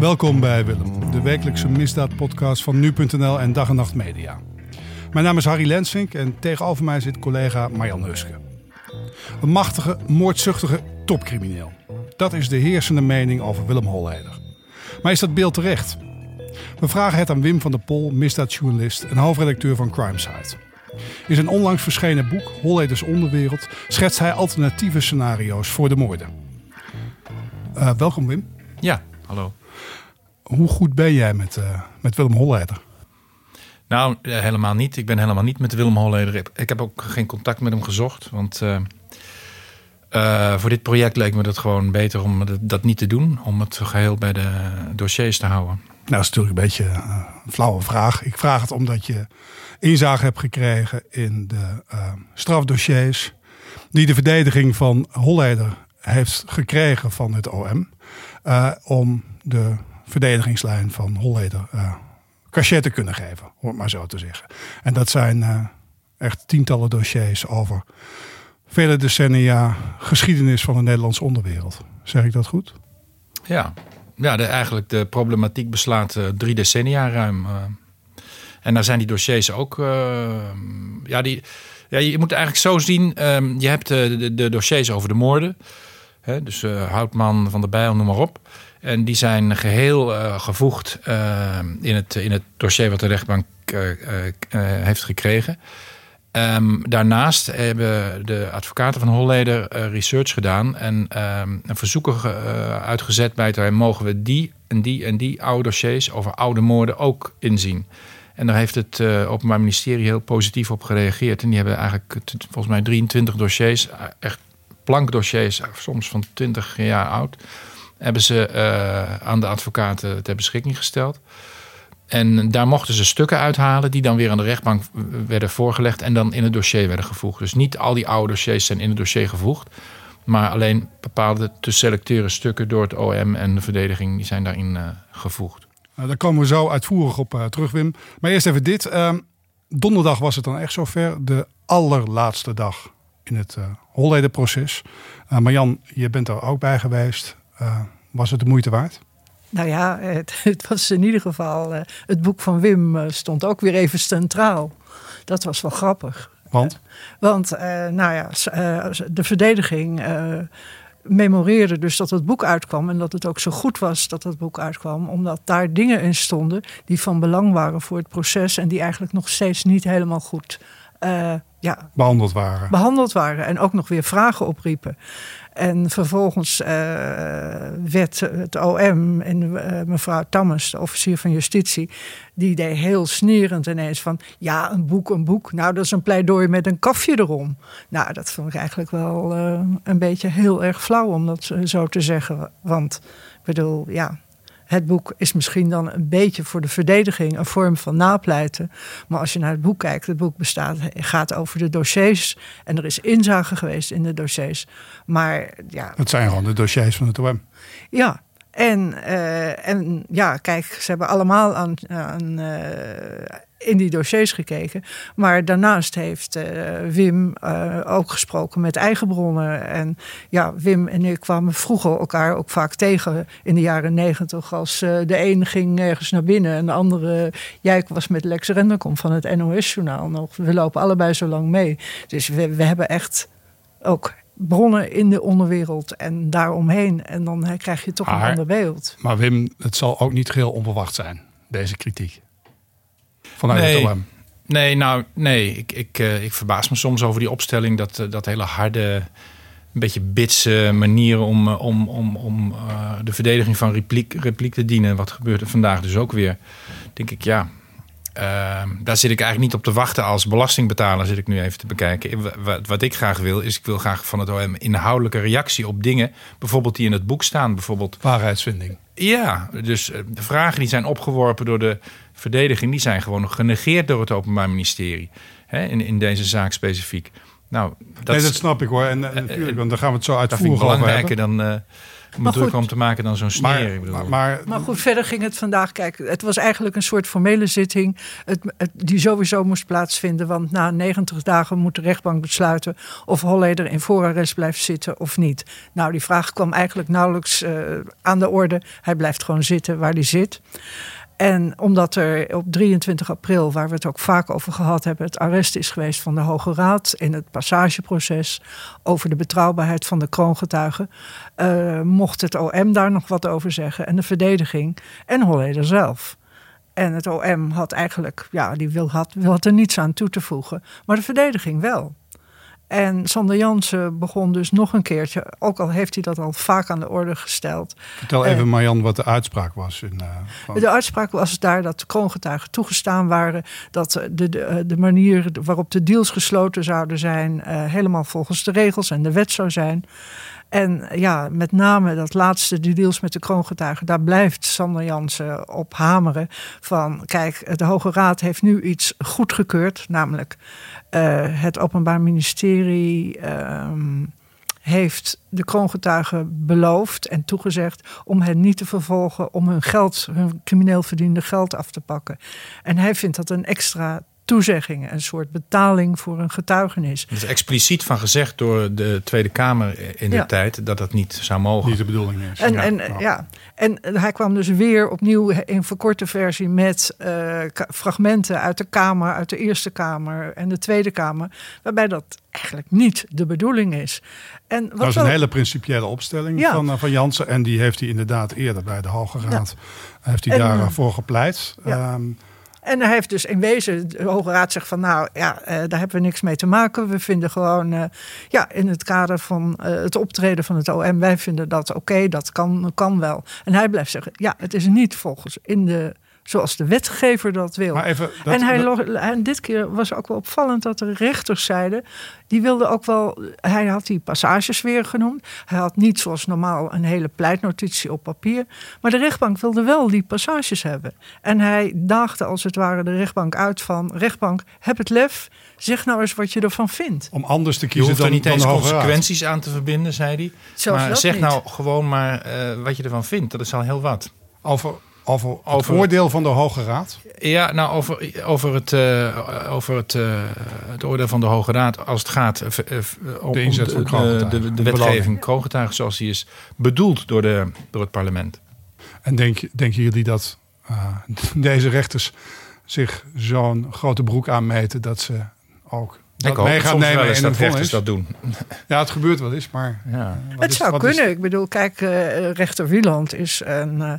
Welkom bij Willem, de wekelijkse misdaadpodcast van nu.nl en Dag en Nacht Media. Mijn naam is Harry Lensvink en tegenover mij zit collega Marjan Huske. Een machtige, moordzuchtige topcrimineel. Dat is de heersende mening over Willem Holleder. Maar is dat beeld terecht? We vragen het aan Wim van der Pol, misdaadjournalist en hoofdredacteur van Crimesite. In zijn onlangs verschenen boek Holleders Onderwereld schetst hij alternatieve scenario's voor de moorden. Uh, welkom Wim. Ja, hallo. Hoe goed ben jij met, uh, met Willem Holleder? Nou, helemaal niet. Ik ben helemaal niet met Willem Holleder. Ik heb ook geen contact met hem gezocht. Want uh, uh, voor dit project leek me het gewoon beter om dat niet te doen. Om het geheel bij de dossiers te houden. Nou, dat is natuurlijk een beetje een flauwe vraag. Ik vraag het omdat je inzage hebt gekregen in de uh, strafdossiers. die de verdediging van Holleder heeft gekregen van het OM. om de verdedigingslijn van Holleder uh, kunnen geven, om het maar zo te zeggen. En dat zijn uh, echt tientallen dossiers over vele decennia geschiedenis van de Nederlandse onderwereld. Zeg ik dat goed? Ja, ja de, eigenlijk de problematiek beslaat uh, drie decennia ruim. en daar zijn die dossiers ook. ja, die, ja, je moet eigenlijk zo zien: um, je hebt de, de, dossiers over de moorden. Hè, dus Houtman, Van der Bijl, noem maar op. En die zijn geheel uh, gevoegd uh, in, het, in het dossier wat de rechtbank uh, heeft gekregen. Um, daarnaast hebben de advocaten van Holleder research gedaan en een verzoeken uitgezet bij het mogen we die en die en die oude dossiers over oude moorden ook inzien. En daar heeft het Openbaar Ministerie heel positief op gereageerd. En die hebben eigenlijk volgens mij 23 dossiers, echt plankdossiers, soms van 20 jaar oud hebben ze uh, aan de advocaten ter beschikking gesteld. En daar mochten ze stukken uithalen die dan weer aan de rechtbank werden voorgelegd en dan in het dossier werden gevoegd. Dus niet al die oude dossiers zijn in het dossier gevoegd, maar alleen bepaalde te selecteren stukken door het OM en de verdediging die zijn daarin uh, gevoegd. Nou, daar komen we zo uitvoerig op uh, terug, Wim. Maar eerst even dit. Ehm, donderdag was het dan echt zover. De allerlaatste dag in het uh, Holleder-proces. Marjan, je bent er ook bij geweest. Uh, was het de moeite waard? Nou ja, het, het was in ieder geval. Uh, het boek van Wim uh, stond ook weer even centraal. Dat was wel grappig. Want? Want, nou ja, de verdediging memoreerde dus dat het boek uitkwam. En dat het ook zo goed was dat het boek uitkwam. Omdat daar dingen in stonden die van belang waren voor het proces. En die eigenlijk nog steeds niet helemaal goed ja, behandeld waren. Behandeld waren en ook nog weer vragen opriepen. En vervolgens uh, werd het OM en uh, mevrouw Tammes, de officier van justitie, die deed heel snerend ineens van ja, een boek, een boek. Nou, dat is een pleidooi met een kafje erom. Nou, dat vond ik eigenlijk wel uh, een beetje heel erg flauw om dat zo te zeggen. Want ik bedoel, ja, het boek is misschien dan een beetje voor de verdediging een vorm van napleiten. Maar als je naar het boek kijkt, het boek bestaat, gaat over de dossiers. En er is inzage geweest in de dossiers. Maar ja. Het zijn gewoon de dossiers van het OM. Ja, en, uh, en ja, kijk, ze hebben allemaal aan, aan uh, in die dossiers gekeken. Maar daarnaast heeft uh, Wim ook gesproken met eigen bronnen. En ja, Wim en ik kwamen vroeger elkaar ook vaak tegen in de jaren negentig. Als de een ging nergens naar binnen en de andere... Jij was met Lex Renderkom van het NOS-journaal nog. We lopen allebei zo lang mee. Dus we, we hebben echt ook bronnen in de onderwereld en daaromheen. En dan krijg je toch maar, een ander beeld. Maar Wim, het zal ook niet geheel onverwacht zijn, deze kritiek. Vanuit nee. het OM. Nee, nou, nee. Ik, ik, uh, ik verbaas me soms over die opstelling. Dat, uh, dat hele harde, een beetje bitse manier om, uh, om, om, om de verdediging van repliek, repliek te dienen. Wat gebeurt er vandaag dus ook weer? Denk ik, ja, uh, daar zit ik eigenlijk niet op te wachten als belastingbetaler, zit ik nu even te bekijken. Wat, wat, ik graag wil, is ik wil graag van het OM inhoudelijke reactie op dingen, bijvoorbeeld die in het boek staan. Bijvoorbeeld, Waarheidsvinding. Ja, dus eh, de vragen die zijn opgeworpen door de verdediging, die zijn gewoon genegeerd door het Openbaar Ministerie. Hè, in, in deze zaak specifiek. Nou, dat, nee, dat snap ik hoor. En, en natuurlijk, want dan gaan we het zo uitvoeren. Dat vind ik belangrijker dan om druk om te maken dan zo'n sneer. Maar, maar, maar, goed, verder ging het vandaag. Kijk, het was eigenlijk een soort formele zitting. Het, die sowieso moest plaatsvinden. Want na 90 dagen moet de rechtbank besluiten. of Holleder in voorarrest blijft zitten of niet. Nou, die vraag kwam eigenlijk nauwelijks uh, aan de orde. Hij blijft gewoon zitten waar hij zit. En omdat er op 23 april, waar we het ook vaak over gehad hebben, het arrest is geweest van de Hoge Raad in het passageproces over de betrouwbaarheid van de kroongetuigen, uh, mocht het OM daar nog wat over zeggen en de verdediging en Holleder zelf. En het OM had eigenlijk, ja, die wil, had, had er niets aan toe te voegen, maar de verdediging wel. En Sander Jansen begon dus nog een keertje, ook al heeft hij dat al vaak aan de orde gesteld. Vertel even, uh, Marjan, wat de uitspraak was. In, uh, De uitspraak was daar dat de kroongetuigen toegestaan waren. Dat de, de, de manier waarop de deals gesloten zouden zijn, uh, helemaal volgens de regels en de wet zou zijn. En ja, met name dat laatste, die deals met de kroongetuigen, daar blijft Sander Jansen op hameren. Van kijk, de Hoge Raad heeft nu iets goedgekeurd, namelijk uh, het Openbaar Ministerie. Uh, heeft de kroongetuigen beloofd en toegezegd om hen niet te vervolgen, om hun geld, hun crimineel verdiende geld af te pakken. En hij vindt dat een extra toezeggingen, een soort betaling voor een getuigenis. Het is expliciet van gezegd door de Tweede Kamer in de tijd dat dat niet zou mogen. Niet de bedoeling is. En, ja. En, ja. en hij kwam dus weer opnieuw in verkorte versie met uh, fragmenten uit de Kamer, uit de Eerste Kamer en de Tweede Kamer, waarbij dat eigenlijk niet de bedoeling is. En wat dat is een hele principiële opstelling ja. van, uh, van Jansen. En die heeft hij inderdaad eerder bij de Hoge Raad ja. heeft hij daarvoor gepleit. Ja. Um, en hij heeft dus in wezen, de Hoge Raad zegt van nou ja, uh, daar hebben we niks mee te maken. We vinden gewoon, uh, ja, in het kader van uh, het optreden van het OM, wij vinden dat oké, dat kan, kan wel. En hij blijft zeggen, ja, het is niet volgens in de zoals de wetgever dat wil. Maar even, dat, en, hij, dat... en dit keer was ook wel opvallend dat de rechters zeiden... die wilden ook wel... Hij had die passages weer genoemd. Hij had niet zoals normaal een hele pleitnotitie op papier. Maar de rechtbank wilde wel die passages hebben. En hij daagde als het ware de rechtbank uit van... rechtbank, heb het lef, zeg nou eens wat je ervan vindt. Om anders te kiezen je er niet dan eens consequenties aan te verbinden, zei hij. Zelfs maar zeg niet. nou gewoon maar uh, wat je ervan vindt. Dat is al heel wat. Over over, over oordeel van de Hoge Raad? Ja, nou, over, over, het, uh, over het, uh, het oordeel van de Hoge Raad als het gaat uh, om de, inzet van de, de, de wetgeving kroongetuigen zoals die is bedoeld door, de, door het parlement. En denk, denken jullie dat deze rechters zich zo'n grote broek aanmeten dat ze ook ik dat mee gaan nemen in dat rechters dat doen. Ja, het gebeurt wel eens, maar... Ja. Het is, zou kunnen. Is... Ik bedoel, kijk, uh, rechter Wieland is een, uh,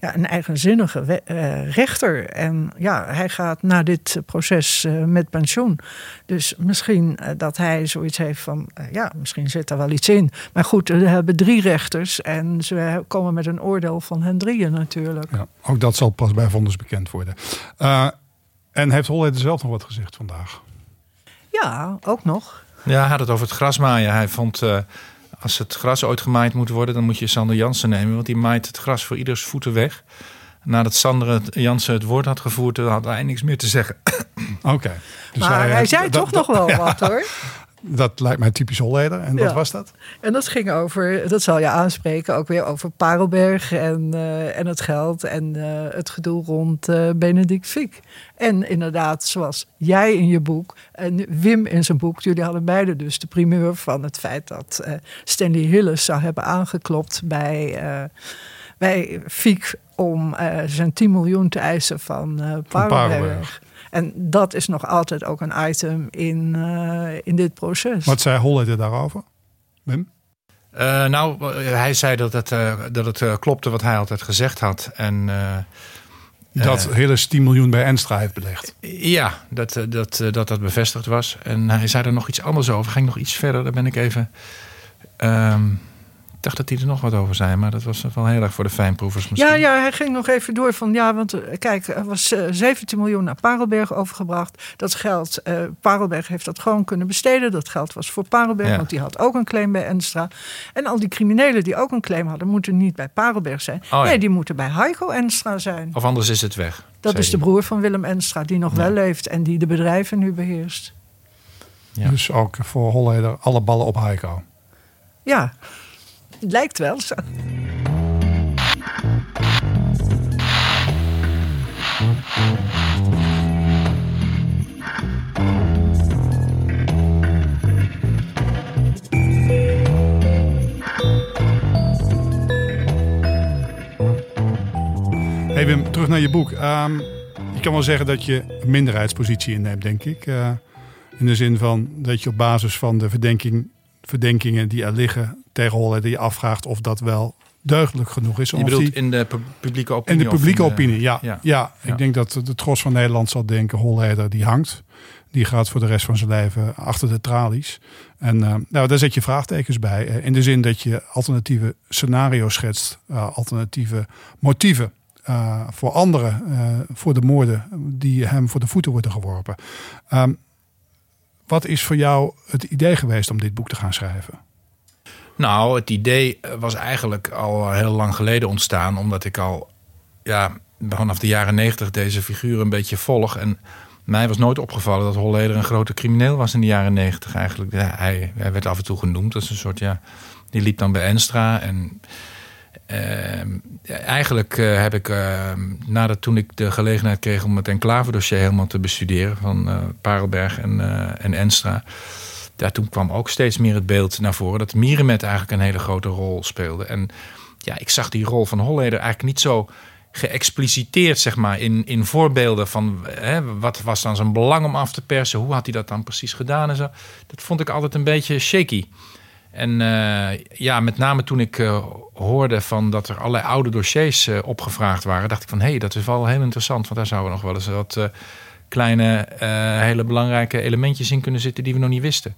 ja, een eigenzinnige uh, rechter. En ja, hij gaat na dit proces met pensioen. Dus misschien dat hij zoiets heeft van... ja, misschien zit er wel iets in. Maar goed, we hebben drie rechters. En ze komen met een oordeel van hen drieën natuurlijk. Ja, ook dat zal pas bij vonnis bekend worden. en heeft Holleder zelf nog wat gezegd vandaag? Ja, ook nog. Ja, hij had het over het grasmaaien. Hij vond, uh, als het gras ooit gemaaid moet worden... dan moet je Sander Jansen nemen. Want die maait het gras voor ieders voeten weg. Nadat Sander Jansen het woord had gevoerd... had hij niks meer te zeggen. Oké. Okay. Dus maar hij, hij zei toch nog wel ja. wat hoor. Dat lijkt mij typisch Holleder. En wat ja. was dat? En dat ging over, dat zal je aanspreken, ook weer over Parelberg en, uh, en het geld en uh, het gedoe rond uh, Benedict Fiek. En inderdaad, zoals jij in je boek en Wim in zijn boek, jullie hadden beide dus de primeur van het feit dat Stanley Hillis zou hebben aangeklopt bij, bij Fiek om zijn 10 miljoen te eisen van Parelberg. Van Parelberg. En dat is nog altijd ook een item in, uh, in dit proces. Wat zei Holleder daarover, Wim? Uh, nou, hij zei dat het, uh, dat het uh, klopte wat hij altijd gezegd had. En, dat hele 10 miljoen bij Enstra heeft belegd. Ja, dat, dat, dat dat bevestigd was. En hij zei er nog iets anders over. Ging nog iets verder, daar ben ik even... Um, ik dacht dat hij er nog wat over zei, maar dat was wel heel erg voor de fijnproevers misschien. Ja, ja hij ging nog even door van, ja, want kijk, er was uh, 17 miljoen naar Parelberg overgebracht. Dat geld, uh, Parelberg heeft dat gewoon kunnen besteden. Dat geld was voor Parelberg, ja. want die had ook een claim bij Enstra. En al die criminelen die ook een claim hadden, moeten niet bij Parelberg zijn. Oh, ja. Nee, die moeten bij Heiko Enstra zijn. Of anders is het weg. Dat is de broer van Willem Enstra, die nog ja. wel leeft en die de bedrijven nu beheerst. Ja. Dus ook voor Holleder alle ballen op Heiko. Ja, lijkt wel zo. Hey Wim, terug naar je boek. Ehm, je kan wel zeggen dat je een minderheidspositie inneemt, denk ik. Eh, in de zin van dat je op basis van de verdenking, verdenkingen die er liggen tegen Holleder je afvraagt of dat wel deugdelijk genoeg is. Je bedoelt die- in de pu- publieke in opinie? de of publieke in opinie, ja. ja. ja. ik denk dat de tros van Nederland zal denken, Holleder die hangt. Die gaat voor de rest van zijn leven achter de tralies. En eh, nou, daar zet je vraagtekens bij. eh, in de zin dat je alternatieve scenario's schetst. eh, alternatieve motieven voor anderen. voor de moorden die hem voor de voeten worden geworpen. Ehm, wat is voor jou het idee geweest om dit boek te gaan schrijven? Nou, het idee was eigenlijk al heel lang geleden ontstaan. Omdat ik al ja, vanaf de jaren negentig deze figuur een beetje volg. En mij was nooit opgevallen dat Holleder een grote crimineel was in de jaren negentig eigenlijk. Hij, werd af en toe genoemd als een soort, ja... Die liep dan bij Enstra en... ehm, eigenlijk eh, heb ik, ehm, nadat toen ik de gelegenheid kreeg om het enclave-dossier helemaal te bestuderen van eh, Parelberg en, eh, en Enstra, ja, toen kwam ook steeds meer het beeld naar voren dat Mierenmet eigenlijk een hele grote rol speelde. En ja, ik zag die rol van Holleder eigenlijk niet zo geëxpliciteerd, zeg maar, in, in voorbeelden van hè, wat was dan zijn belang om af te persen, hoe had hij dat dan precies gedaan en zo. Dat vond ik altijd een beetje shaky. En eh, ja, met name toen ik eh, hoorde van dat er allerlei oude dossiers eh, opgevraagd waren, dacht ik van hé, hey, dat is wel heel interessant, want daar zouden nog wel eens wat kleine, eh, hele belangrijke elementjes in kunnen zitten die we nog niet wisten.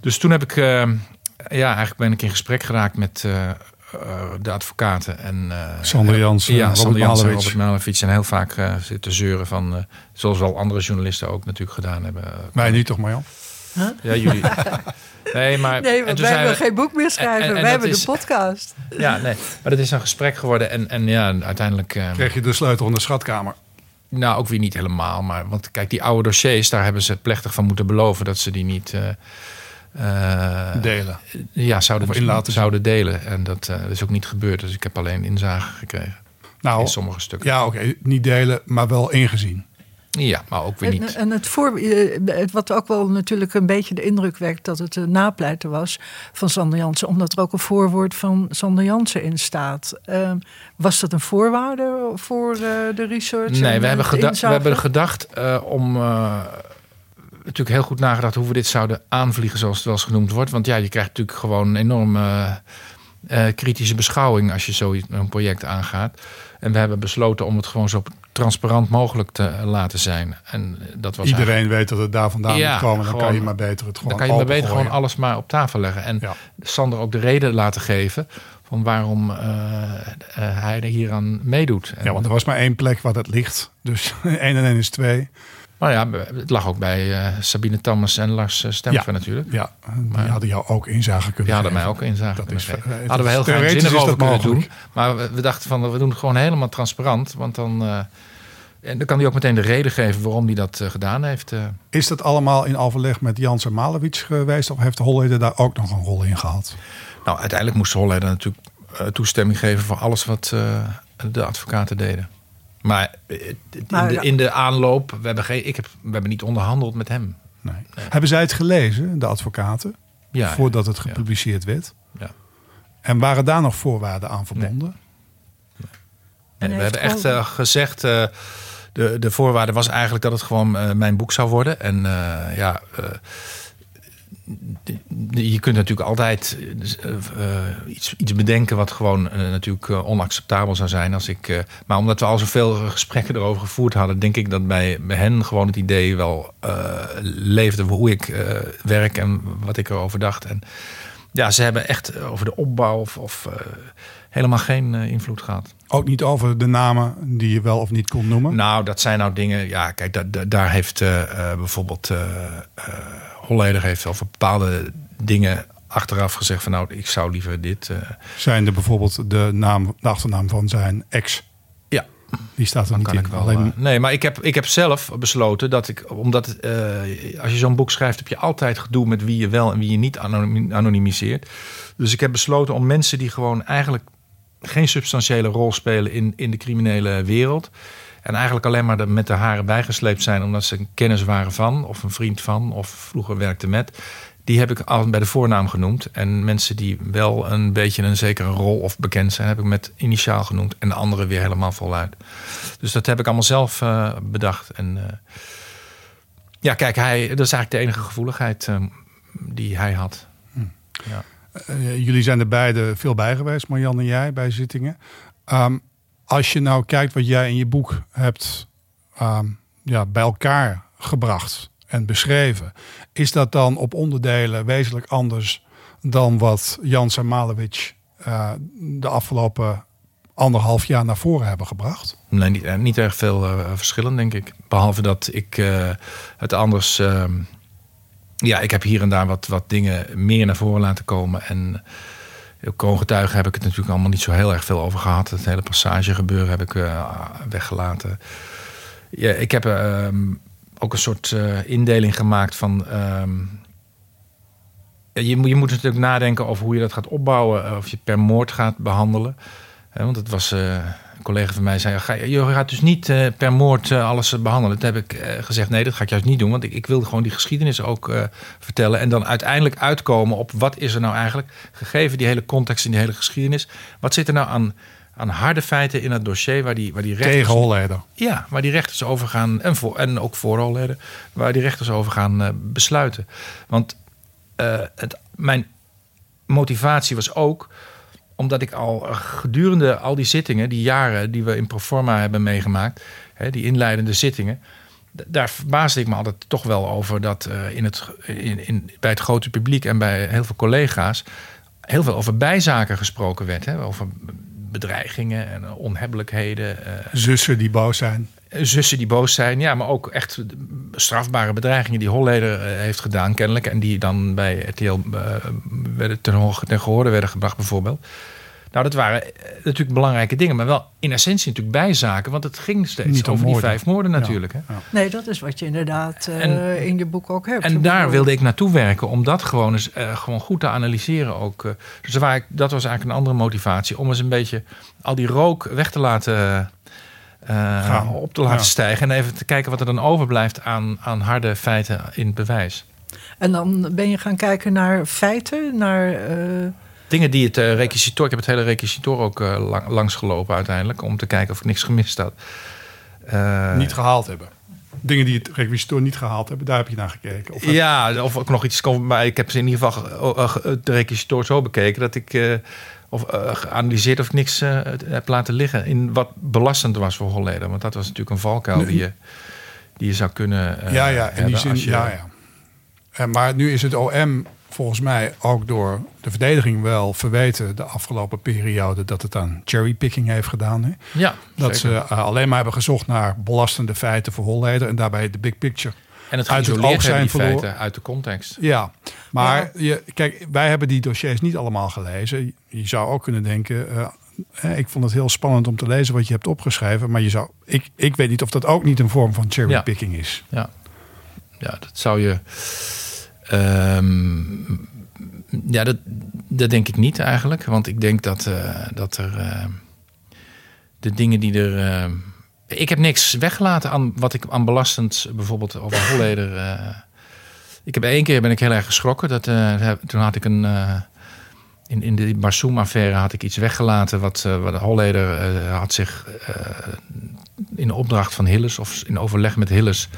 Dus toen heb ik, eh, ja, eigenlijk ben ik in gesprek geraakt met eh, de advocaten en eh, Sander Jansen, ja, Robert Sander Jansen en. Robert en heel vaak eh, zitten zeuren van, zoals wel andere journalisten ook natuurlijk gedaan hebben. Wij niet toch, Marjan? Ja, jullie. Nee, maar Nee, want wij we- geen boek meer schrijven. en- en wij dat hebben is- de podcast. Ja, nee. Maar dat is een gesprek geworden. En, en ja, uiteindelijk... eh, Kreeg je de sleutel van de schatkamer? Nou, ook weer niet helemaal. Maar, want kijk, die oude dossiers... daar hebben ze plechtig van moeten beloven... dat ze die niet... eh, eh, Delen. ja, zouden, Of in laten zouden delen. En dat eh, is ook niet gebeurd. Dus ik heb alleen inzage gekregen. Nou, in sommige stukken. ja, oké. Niet delen, maar wel ingezien. Ja, maar ook weer En, niet. en het voor, eh, het- wat ook wel natuurlijk een beetje de indruk wekt dat het een napleiten was van Sander Jansen, omdat er ook een voorwoord van Sander Jansen in staat. Ehm, was dat een voorwaarde voor eh, de research? Nee, en we hebben, het geda- we inzage? hebben gedacht eh, om. eh, natuurlijk heel goed nagedacht hoe we dit zouden aanvliegen, zoals het wel eens genoemd wordt. Want ja, je krijgt natuurlijk gewoon een enorm eh, eh, kritische beschouwing als je zo'n project aangaat. En we hebben besloten om het gewoon zo transparant mogelijk te laten zijn. En dat was Iedereen weet dat het daar vandaan komt moet komen. Dan kan je maar beter het gewoon. Dan kan je maar beter gewoon alles maar op tafel leggen. En. Sander ook de reden laten geven van waarom eh, eh, hij er hier aan meedoet. Ja, want er was maar één plek waar dat ligt. Dus één en één is twee nou ja, het lag ook bij eh, Sabine Thomas en Lars eh, stemmen natuurlijk. Ja, maar, die hadden jou ook inzage kunnen Ja, hadden mij ook inzage dat is, Hadden we heel graag zin over kunnen doen. Maar we, dachten van, we doen het gewoon helemaal transparant. Want dan, eh, en dan kan hij ook meteen de reden geven waarom hij dat gedaan heeft. Is dat allemaal in overleg met Jans en geweest? Of heeft Holleder daar ook nog een rol in gehad? Nou, uiteindelijk moest Holleder natuurlijk toestemming geven voor alles wat de advocaten deden. Maar, eh, in, Maar de, ja. in de aanloop, we hebben, geen, ik heb, we hebben niet onderhandeld met hem. Nee. Hebben zij het gelezen, de advocaten, Ja, voordat het ja. gepubliceerd werd? Ja. En waren daar nog voorwaarden aan verbonden? Nee, we hebben echt eh, gezegd, eh, de, de voorwaarde was eigenlijk dat het gewoon eh, mijn boek zou worden. En eh, ja, eh, je kunt natuurlijk altijd eh, eh, iets, iets bedenken wat gewoon eh, natuurlijk onacceptabel zou zijn. Als ik, maar omdat we al zoveel gesprekken erover gevoerd hadden, denk ik dat bij, bij hen gewoon het idee wel leefde hoe ik werk en wat ik erover dacht. En ja, ze hebben echt over de opbouw of, of helemaal geen invloed gehad. Ook niet over de namen die je wel of niet kon noemen? Nou, dat zijn nou dingen. Ja, kijk, da- da- daar heeft bijvoorbeeld Holleder heeft over bepaalde dingen achteraf gezegd van nou, ik zou liever dit. eh, Zijn er bijvoorbeeld de, naam, de achternaam van zijn ex? ja, Die staat er niet kan in. ik wel. Alleen, eh, nee, maar ik heb, ik heb zelf besloten dat ik, omdat eh, als je zo'n boek schrijft, heb je altijd gedoe met wie je wel en wie je niet anoniem- anonimiseert. Dus ik heb besloten om mensen die gewoon eigenlijk geen substantiële rol spelen in, in de criminele wereld. En eigenlijk alleen maar de, met de haren bijgesleept zijn omdat ze een kennis waren van, of een vriend van, of vroeger werkte met. Die heb ik al bij de voornaam genoemd. En mensen die wel een beetje een zekere rol of bekend zijn, heb ik met initiaal genoemd. En de anderen weer helemaal voluit. Dus dat heb ik allemaal zelf eh, bedacht. En eh, ja, kijk, hij, dat is eigenlijk de enige gevoeligheid eh, die hij had. Ja. eh, jullie zijn er beide veel bij geweest, Marjan en jij, bij zittingen. Ehm, als je nou kijkt wat jij in je boek hebt ehm, ja, bij elkaar gebracht en beschreven, is dat dan op onderdelen wezenlijk anders dan wat Jans en Malewitsch eh, de afgelopen anderhalf jaar naar voren hebben gebracht? Nee, niet, eh, niet erg veel eh, verschillen, denk ik. Behalve dat ik het anders. ehm, ja, ik heb hier en daar wat, wat dingen meer naar voren laten komen. En kroongetuigen heb ik het natuurlijk allemaal niet zo heel erg veel over gehad. Het hele passage gebeuren heb ik eh, weggelaten. Ja, ik heb ehm, ook een soort eh, indeling gemaakt van. ehm, je, moet- je moet natuurlijk nadenken over hoe je dat gaat opbouwen. eh, Of je per moord gaat behandelen. Want het was. Een collega van mij zei: ga, je gaat dus niet eh, per moord eh, alles eh, behandelen. Toen heb ik eh, gezegd: nee, dat ga ik juist niet doen. Want ik, ik wilde gewoon die geschiedenis ook vertellen. En dan uiteindelijk uitkomen op wat is er nou eigenlijk. Gegeven die hele context in die hele geschiedenis. Wat zit er nou aan, aan harde feiten in het dossier waar die, waar die rechters. Tegen Holleder. Ja, waar die rechters over gaan, en, voor, en ook voorrollen, waar die rechters over gaan besluiten. Want het, mijn motivatie was ook omdat ik al gedurende al die zittingen, die jaren die we in Proforma hebben meegemaakt, hè, die inleidende zittingen, daar verbaasde ik me altijd toch wel over dat eh, in het, in, in, bij het grote publiek en bij heel veel collega's heel veel over bijzaken gesproken werd. Hè, over bedreigingen en onhebbelijkheden. eh, Zussen die boos zijn. Zussen die boos zijn. Ja, maar ook echt strafbare bedreigingen die Holleder eh, heeft gedaan, kennelijk. En die dan bij RTL eh, werden ten, ten gehore werden gebracht, bijvoorbeeld. Nou, dat waren eh, natuurlijk belangrijke dingen. Maar wel in essentie natuurlijk bijzaken. Want het ging steeds Niet over die vijf moorden natuurlijk. Hè? Nee, dat is wat je inderdaad eh, En- in je boek ook hebt. En daar wilde ik naartoe werken om dat gewoon eens eh, gewoon goed te analyseren ook. Dus waar ik, dat was eigenlijk een andere motivatie. Om eens een beetje al die rook weg te laten... eh, Gaan. op te laten Ja. stijgen. En even te kijken wat er dan overblijft aan, aan harde feiten in het bewijs. En dan ben je gaan kijken naar feiten, naar... eh, Dingen die het eh requisitor... Ik heb het hele requisitor ook lang, langsgelopen uiteindelijk. Om te kijken of ik niks gemist had. Eh, niet gehaald hebben. Dingen die het requisitor niet gehaald hebben, daar heb je naar gekeken. Of Ja, of ik nog iets kon. Maar ik heb ze in ieder geval ge- ge- de requisitor zo bekeken dat ik. eh, of eh, geanalyseerd of ik niks eh, heb laten liggen. in wat belastend was voor Holleder. Want dat was natuurlijk een valkuil die, je, die je zou kunnen. eh, ja, ja, in die zin, je- ja, ja. En, maar nu is het OM volgens mij ook door de verdediging wel verweten de afgelopen periode dat het aan cherrypicking heeft gedaan. Hè? Ja, Dat zeker. ze alleen maar hebben gezocht naar belastende feiten voor Holleder en daarbij de big picture. En het uit het oog zijn verloren. feiten uit de context. Ja, maar Je, kijk, wij hebben die dossiers niet allemaal gelezen. Je zou ook kunnen denken, eh, hè, ik vond het heel spannend om te lezen wat je hebt opgeschreven, maar je zou, ik, ik weet niet of dat ook niet een vorm van cherrypicking is. Ja, ja dat zou je. ehm, ja, dat, dat denk ik niet eigenlijk. Want ik denk dat, eh, dat er. eh, de dingen die er. Ik heb niks weggelaten aan wat ik aan belastend bijvoorbeeld over Holleder. eh, ik heb één keer ben ik heel erg geschrokken. Dat, eh, toen had ik een. eh, in, in de Barsoom-affaire had ik iets weggelaten. Wat, wat Holleder had zich in opdracht van Hilles of in overleg met Hilles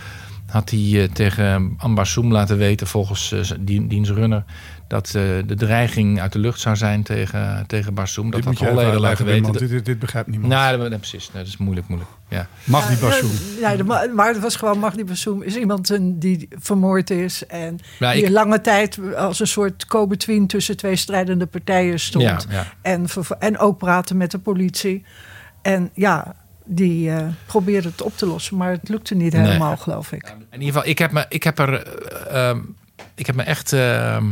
had hij tegen Ambarsoem laten weten, volgens eh, zijn dien- dienstrunner, dat de dreiging uit de lucht zou zijn tegen, tegen Barsoem. Dat had Holleder laten weten. dit, begrijpt niemand. Nou, nee, precies. Nee, dat is moeilijk, moeilijk. Ja. Mag die ja, Bassoen? ja, de maar het was gewoon Magdi Bassoum is iemand een- die vermoord is en Ja, die ik- lange tijd als een soort co-between tussen twee strijdende partijen stond. Ja, ja. En, en ook praten met de politie. En ja, die eh, probeerde het op te lossen, maar het lukte niet Nee. helemaal, geloof ik. In ieder geval, ik heb me, ik heb er, eh, ehm, ik heb me echt ehm,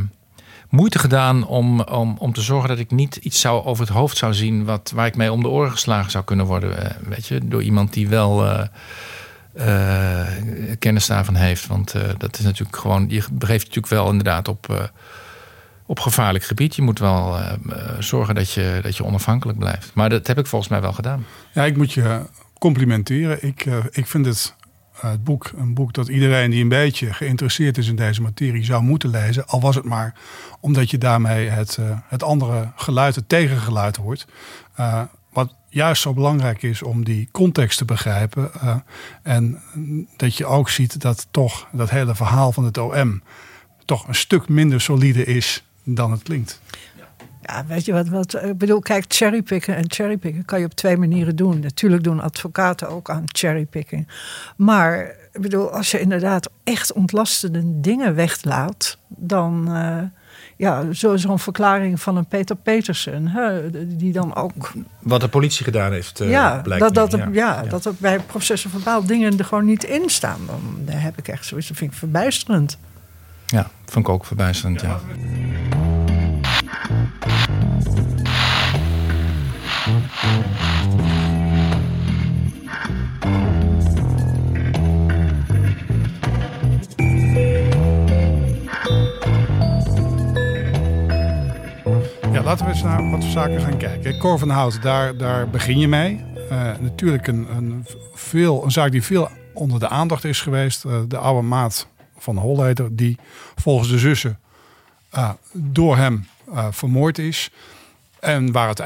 moeite gedaan om, om, om te zorgen dat ik niet iets zou over het hoofd zou zien wat, waar ik mee om de oren geslagen zou kunnen worden. Eh, weet je, door iemand die wel uh, uh, kennis daarvan heeft. Want dat is natuurlijk gewoon, je begeeft natuurlijk wel inderdaad op, op gevaarlijk gebied. Je moet wel zorgen dat je, dat je onafhankelijk blijft. Maar dat heb ik volgens mij wel gedaan. Ja, ik moet je complimenteren. Ik, ik vind het eh, het boek. Een boek dat iedereen die een beetje geïnteresseerd is in deze materie zou moeten lezen. Al was het maar omdat je daarmee het, uh, het andere geluid, het tegengeluid hoort. Uh, wat juist zo belangrijk is om die context te begrijpen. en dat je ook ziet dat toch dat hele verhaal van het OM toch een stuk minder solide is dan het klinkt. Ja, weet je wat, wat ik bedoel, kijk, cherrypicken en cherrypicken kan je op twee manieren doen. Natuurlijk doen advocaten ook aan cherrypicking. Maar ik bedoel, als je inderdaad echt ontlastende dingen weglaat, dan. Uh, ja, zo'n verklaring van een Peter Petersen, hè, die dan ook. Wat de politie gedaan heeft, uh, ja, blijkt. Dat, dat, ja. ja, dat er bij processen verbaal dingen er gewoon niet in staan. Dan heb ik echt zoiets, dat vind ik verbijsterend. Ja, vond ik ook verbijsterend, ja. Ja, laten we eens naar wat zaken gaan kijken. Cor van Hout, daar, daar begin je mee. Uh, natuurlijk een, een, veel, een zaak die veel onder de aandacht is geweest. Uh, de oude maat van Holleder, die volgens de zussen uh, door hem vermoord is. En waar het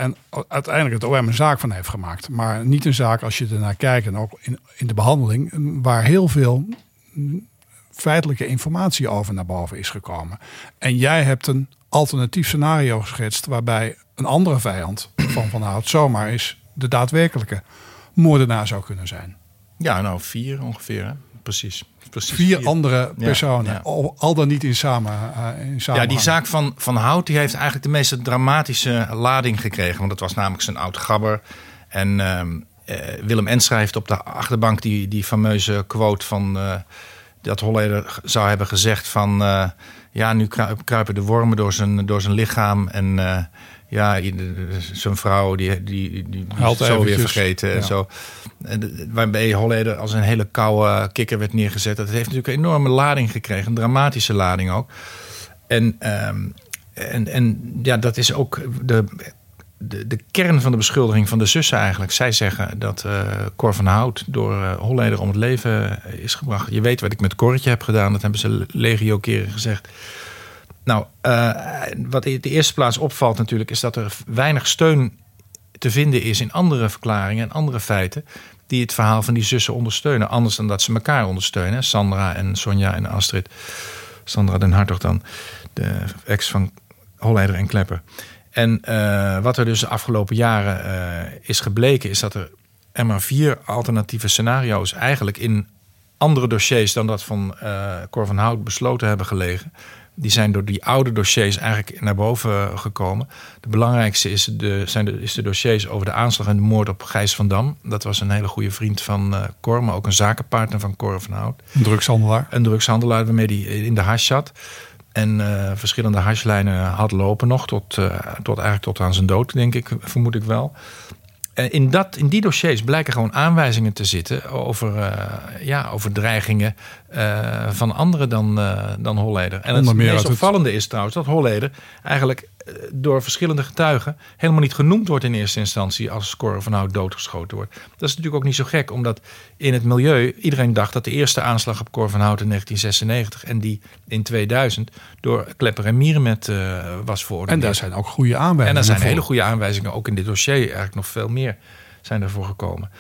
uiteindelijk het OM een zaak van heeft gemaakt. Maar niet een zaak als je ernaar kijkt en ook in, in de behandeling, waar heel veel feitelijke informatie over naar boven is gekomen. En jij hebt een alternatief scenario geschetst waarbij een andere vijand van Van Hout zomaar is de daadwerkelijke moordenaar zou kunnen zijn. Ja, nou vier ongeveer, hè? precies. Precies, vier, andere personen, Al, dan niet in samen. Uh, in ja, die zaak van, van Hout die heeft eigenlijk de meest dramatische lading gekregen. Want het was namelijk zijn oud gabber. En uh, Willem En schrijft op de achterbank die, die fameuze quote van... Uh, dat Holleder zou hebben gezegd van... ja, nu kruipen de wormen door zijn, door zijn lichaam en ja, zijn vrouw die, die, die, zo weer vergeten en zo. Waarbij Holleder als een hele koude kikker werd neergezet. Dat heeft natuurlijk een enorme lading gekregen, een dramatische lading ook. En, um, en, en ja, dat is ook de, de, de kern van de beschuldiging van de zussen eigenlijk. Zij zeggen dat uh, Cor van Hout door uh, Holleder om het leven is gebracht. Je weet wat ik met Corretje heb gedaan, dat hebben ze legio keren gezegd. Nou, wat in de eerste plaats opvalt natuurlijk, is dat er weinig steun te vinden is in andere verklaringen en andere feiten die het verhaal van die zussen ondersteunen. Anders dan dat ze elkaar ondersteunen. Sandra en Sonja en Astrid. Sandra den Hartog dan, de ex van Holleider en Klepper. En uh, wat er dus de afgelopen jaren uh, is gebleken, is dat er, er maar vier alternatieve scenario's eigenlijk in andere dossiers dan dat van uh, Cor van Hout besloten hebben gelegen die zijn door die oude dossiers eigenlijk naar boven gekomen. De belangrijkste is de, zijn de, is de dossiers over de aanslag en de moord op Gijs van Dam. Dat was een hele goede vriend van uh, Cor, maar ook een zakenpartner van Cor van Hout. Een drugshandelaar. Een drugshandelaar waarmee hij in de hash zat. En uh, verschillende hashlijnen had lopen nog, tot, uh, tot eigenlijk tot aan zijn dood, denk ik, vermoed ik wel. Eh, in, dat, in die dossiers blijken gewoon aanwijzingen te zitten over, uh, ja, over dreigingen van anderen dan, dan Holleder. En het meest opvallende is trouwens dat Holleder eigenlijk door verschillende getuigen helemaal niet genoemd wordt in eerste instantie als score van Hout doodgeschoten wordt. Dat is natuurlijk ook niet zo gek, omdat in het milieu iedereen dacht dat de eerste aanslag op Cor van Hout in 1996 en die in 2000 door Klepper en Mierenmet uh, was veroordeeld. En daar zijn ook goede aanwijzingen. En daar zijn hele goede aanwijzingen, ook in dit dossier eigenlijk nog veel meer zijn ervoor gekomen.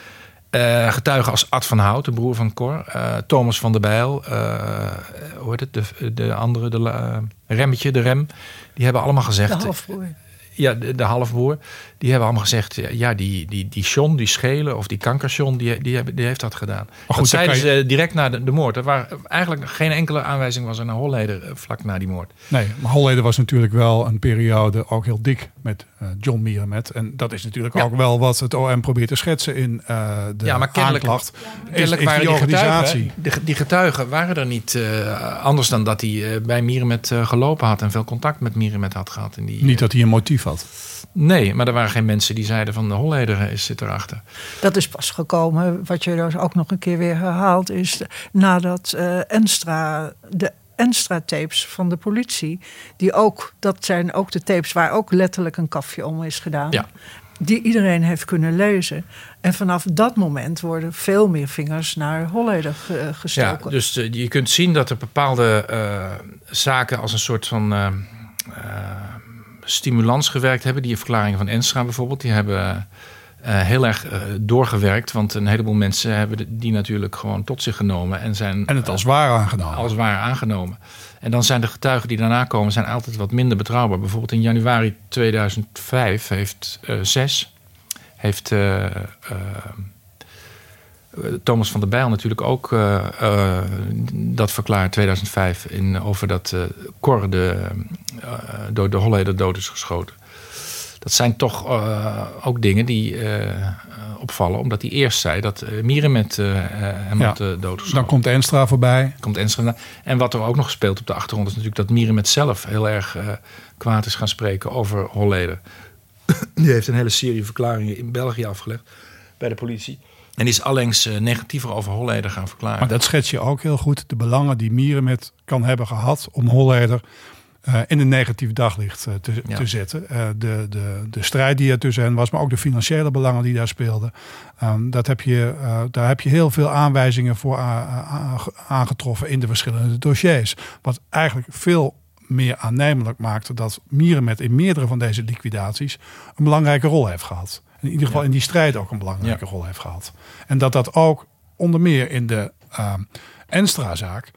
Uh, getuigen als Ad van Hout, de broer van Cor. Uh, Thomas van der Bijl. Uh, hoe heet het? De, de andere, de Remmetje, de Rem. Die hebben allemaal gezegd... De halfbroer. Ja, de, de halfbroer. Die hebben allemaal gezegd... Ja, die, die, die John, die Schelen of die Kankershon, die, die, die heeft dat gedaan. Maar goed, zeiden ze direct na de, de moord. Er waar eigenlijk geen enkele aanwijzing was er naar Holleder vlak na die moord. Nee, maar Holleder was natuurlijk wel een periode ook heel dik met John Mierenmet. En dat is natuurlijk ook wel wat het OM probeert te schetsen in de ja, maar kennelijk, aanklacht. Kennelijk is, waren die, die organisatie. Getuigen, die getuigen waren er niet anders dan dat hij bij Mierenmet gelopen had en veel contact met Mierenmet had gehad. Die, niet dat hij een motief had. Nee, maar er waren geen mensen die zeiden van de Holleder is, zit erachter. Dat is pas gekomen, wat je dus ook nog een keer weer herhaalt, is nadat uh, Enstra, de Enstra-tapes van de politie, die ook, dat zijn ook de tapes waar ook letterlijk een kafje om is gedaan. Ja. Die iedereen heeft kunnen lezen. En vanaf dat moment worden veel meer vingers naar Holleder gestoken. Ja, dus uh, je kunt zien dat er bepaalde uh, zaken als een soort van stimulans gewerkt hebben. Die verklaringen van Enstra bijvoorbeeld, die hebben uh, heel erg uh, doorgewerkt. Want een heleboel mensen hebben die natuurlijk gewoon tot zich genomen. En, zijn, en het als waar aangenomen. Als waar aangenomen. En dan zijn de getuigen die daarna komen zijn altijd wat minder betrouwbaar. Bijvoorbeeld in januari 2005 heeft zes... heeft Thomas van der Bijl natuurlijk ook uh, uh, dat verklaard 2005 in, over dat uh, Cor de, door de Holleder dood is geschoten. Dat zijn toch ook dingen die opvallen, omdat hij eerst zei dat Mieren met hem ja, had doodgeschoten. Dan komt Enstra voorbij. Komt Enstra. En wat er ook nog speelt op de achtergrond is natuurlijk dat Mieren met zelf heel erg kwaad is gaan spreken over Holleder. Die heeft een hele serie verklaringen in België afgelegd bij de politie. En is allengs uh, negatiever over Holleder gaan verklaren. Maar dat schets je ook heel goed. De belangen die Mierenmet kan hebben gehad om Holleder uh, in een negatief daglicht uh, te, Ja. te zetten. de, de, de strijd die er tussen hen was, maar ook de financiële belangen die daar speelden. Um, dat heb je, daar heb je heel veel aanwijzingen voor aangetroffen in de verschillende dossiers. Wat eigenlijk veel meer aannemelijk maakte dat Mierenmet in meerdere van deze liquidaties een belangrijke rol heeft gehad in ieder geval in die strijd ook een belangrijke rol heeft gehad. En dat dat ook onder meer in de uh, Enstra-zaak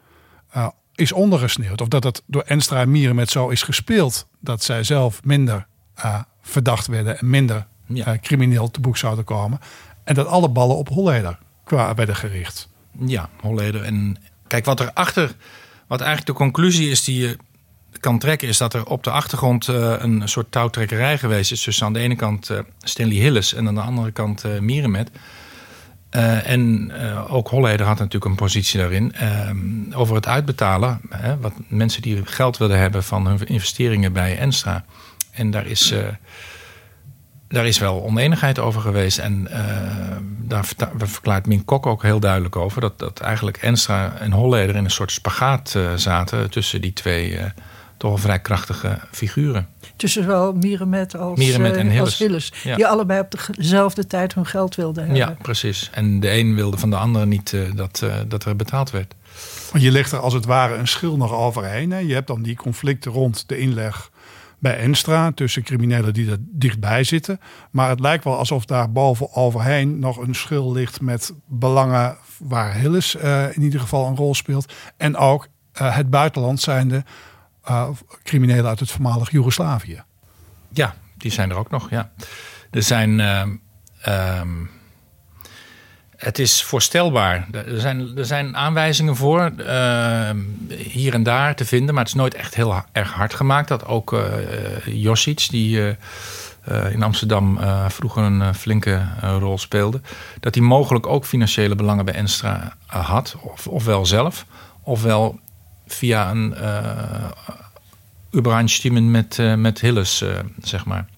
uh, is ondergesneeuwd. Of dat het door Enstra en Mieren met zo is gespeeld dat zij zelf minder uh, verdacht werden en minder Ja. crimineel te boek zouden komen. En dat alle ballen op Holleder qua werden gericht. Ja, Holleder. En kijk, wat erachter, wat eigenlijk de conclusie is die je kan trekken, is dat er op de achtergrond uh, een soort touwtrekkerij geweest is tussen aan de ene kant uh, Stanley Hillis en aan de andere kant uh, en ook Holleder had natuurlijk een positie daarin. over het uitbetalen, hè, wat mensen die geld wilden hebben van hun investeringen bij Enstra. En daar is, daar is wel oneenigheid over geweest. En daar verklaart Min Kok ook heel duidelijk over. Dat, dat eigenlijk Enstra en Holleder in een soort spagaat zaten tussen die twee toch wel vrij krachtige figuren. Tussen zowel Mierenmet als, Mierenmet en uh, Hilles. als Hilles. Ja. Die allebei op dezelfde tijd hun geld wilden hebben. Ja, precies. En de een wilde van de ander niet uh, dat, uh, dat er betaald werd. Want je legt er als het ware een schil nog overheen. Hè? Je hebt dan die conflicten rond de inleg bij Enstra tussen criminelen die er dichtbij zitten. Maar het lijkt wel alsof daar boven overheen nog een schil ligt met belangen waar Hilles uh, in ieder geval een rol speelt. En ook uh, het buitenland zijnde uh, criminelen uit het voormalig Joegoslavië. Ja, die zijn er ook nog, ja. Er zijn... Uh, um, het is voorstelbaar. Er zijn, er zijn aanwijzingen voor, uh, hier en daar te vinden, maar het is nooit echt heel erg hard gemaakt. Dat ook uh, Josic, die uh, in Amsterdam vroeger een flinke rol speelde, dat hij mogelijk ook financiële belangen bij Enstra had, of, ofwel zelf, ofwel via een Übereinstimmen met, uh, met Hilles, uh, zeg maar.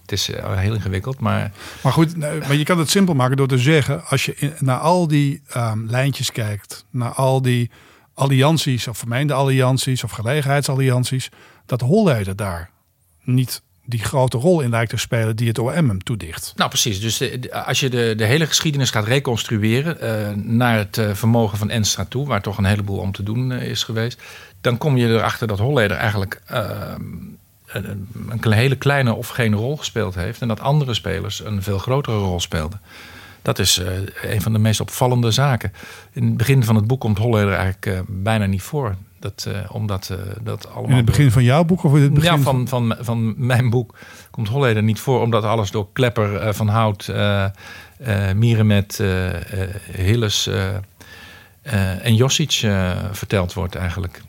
Het is heel ingewikkeld, maar... Maar goed, maar je kan het simpel maken door te zeggen... als je naar al die um, lijntjes kijkt... naar al die allianties of vermeende allianties... of gelegenheidsallianties... dat Holleder daar niet die grote rol in lijkt te spelen die het OM hem toedicht. Nou, precies. Dus als je de, de hele geschiedenis gaat reconstrueren uh, naar het uh, vermogen van Enstra toe, waar toch een heleboel om te doen uh, is geweest, dan kom je erachter dat Holleder eigenlijk een, een, hele kleine of geen rol gespeeld heeft en dat andere spelers een veel grotere rol speelden. Dat is een van de meest opvallende zaken. In het begin van het boek komt Holleder eigenlijk bijna niet voor. Dat, uh, omdat uh, dat allemaal. In het begin van jouw boek of in het begin ja, van, van, van mijn boek komt Holleder niet voor, omdat alles door Klepper, uh, Van Hout, uh, Mierenmet, Hilles en Josic verteld wordt eigenlijk.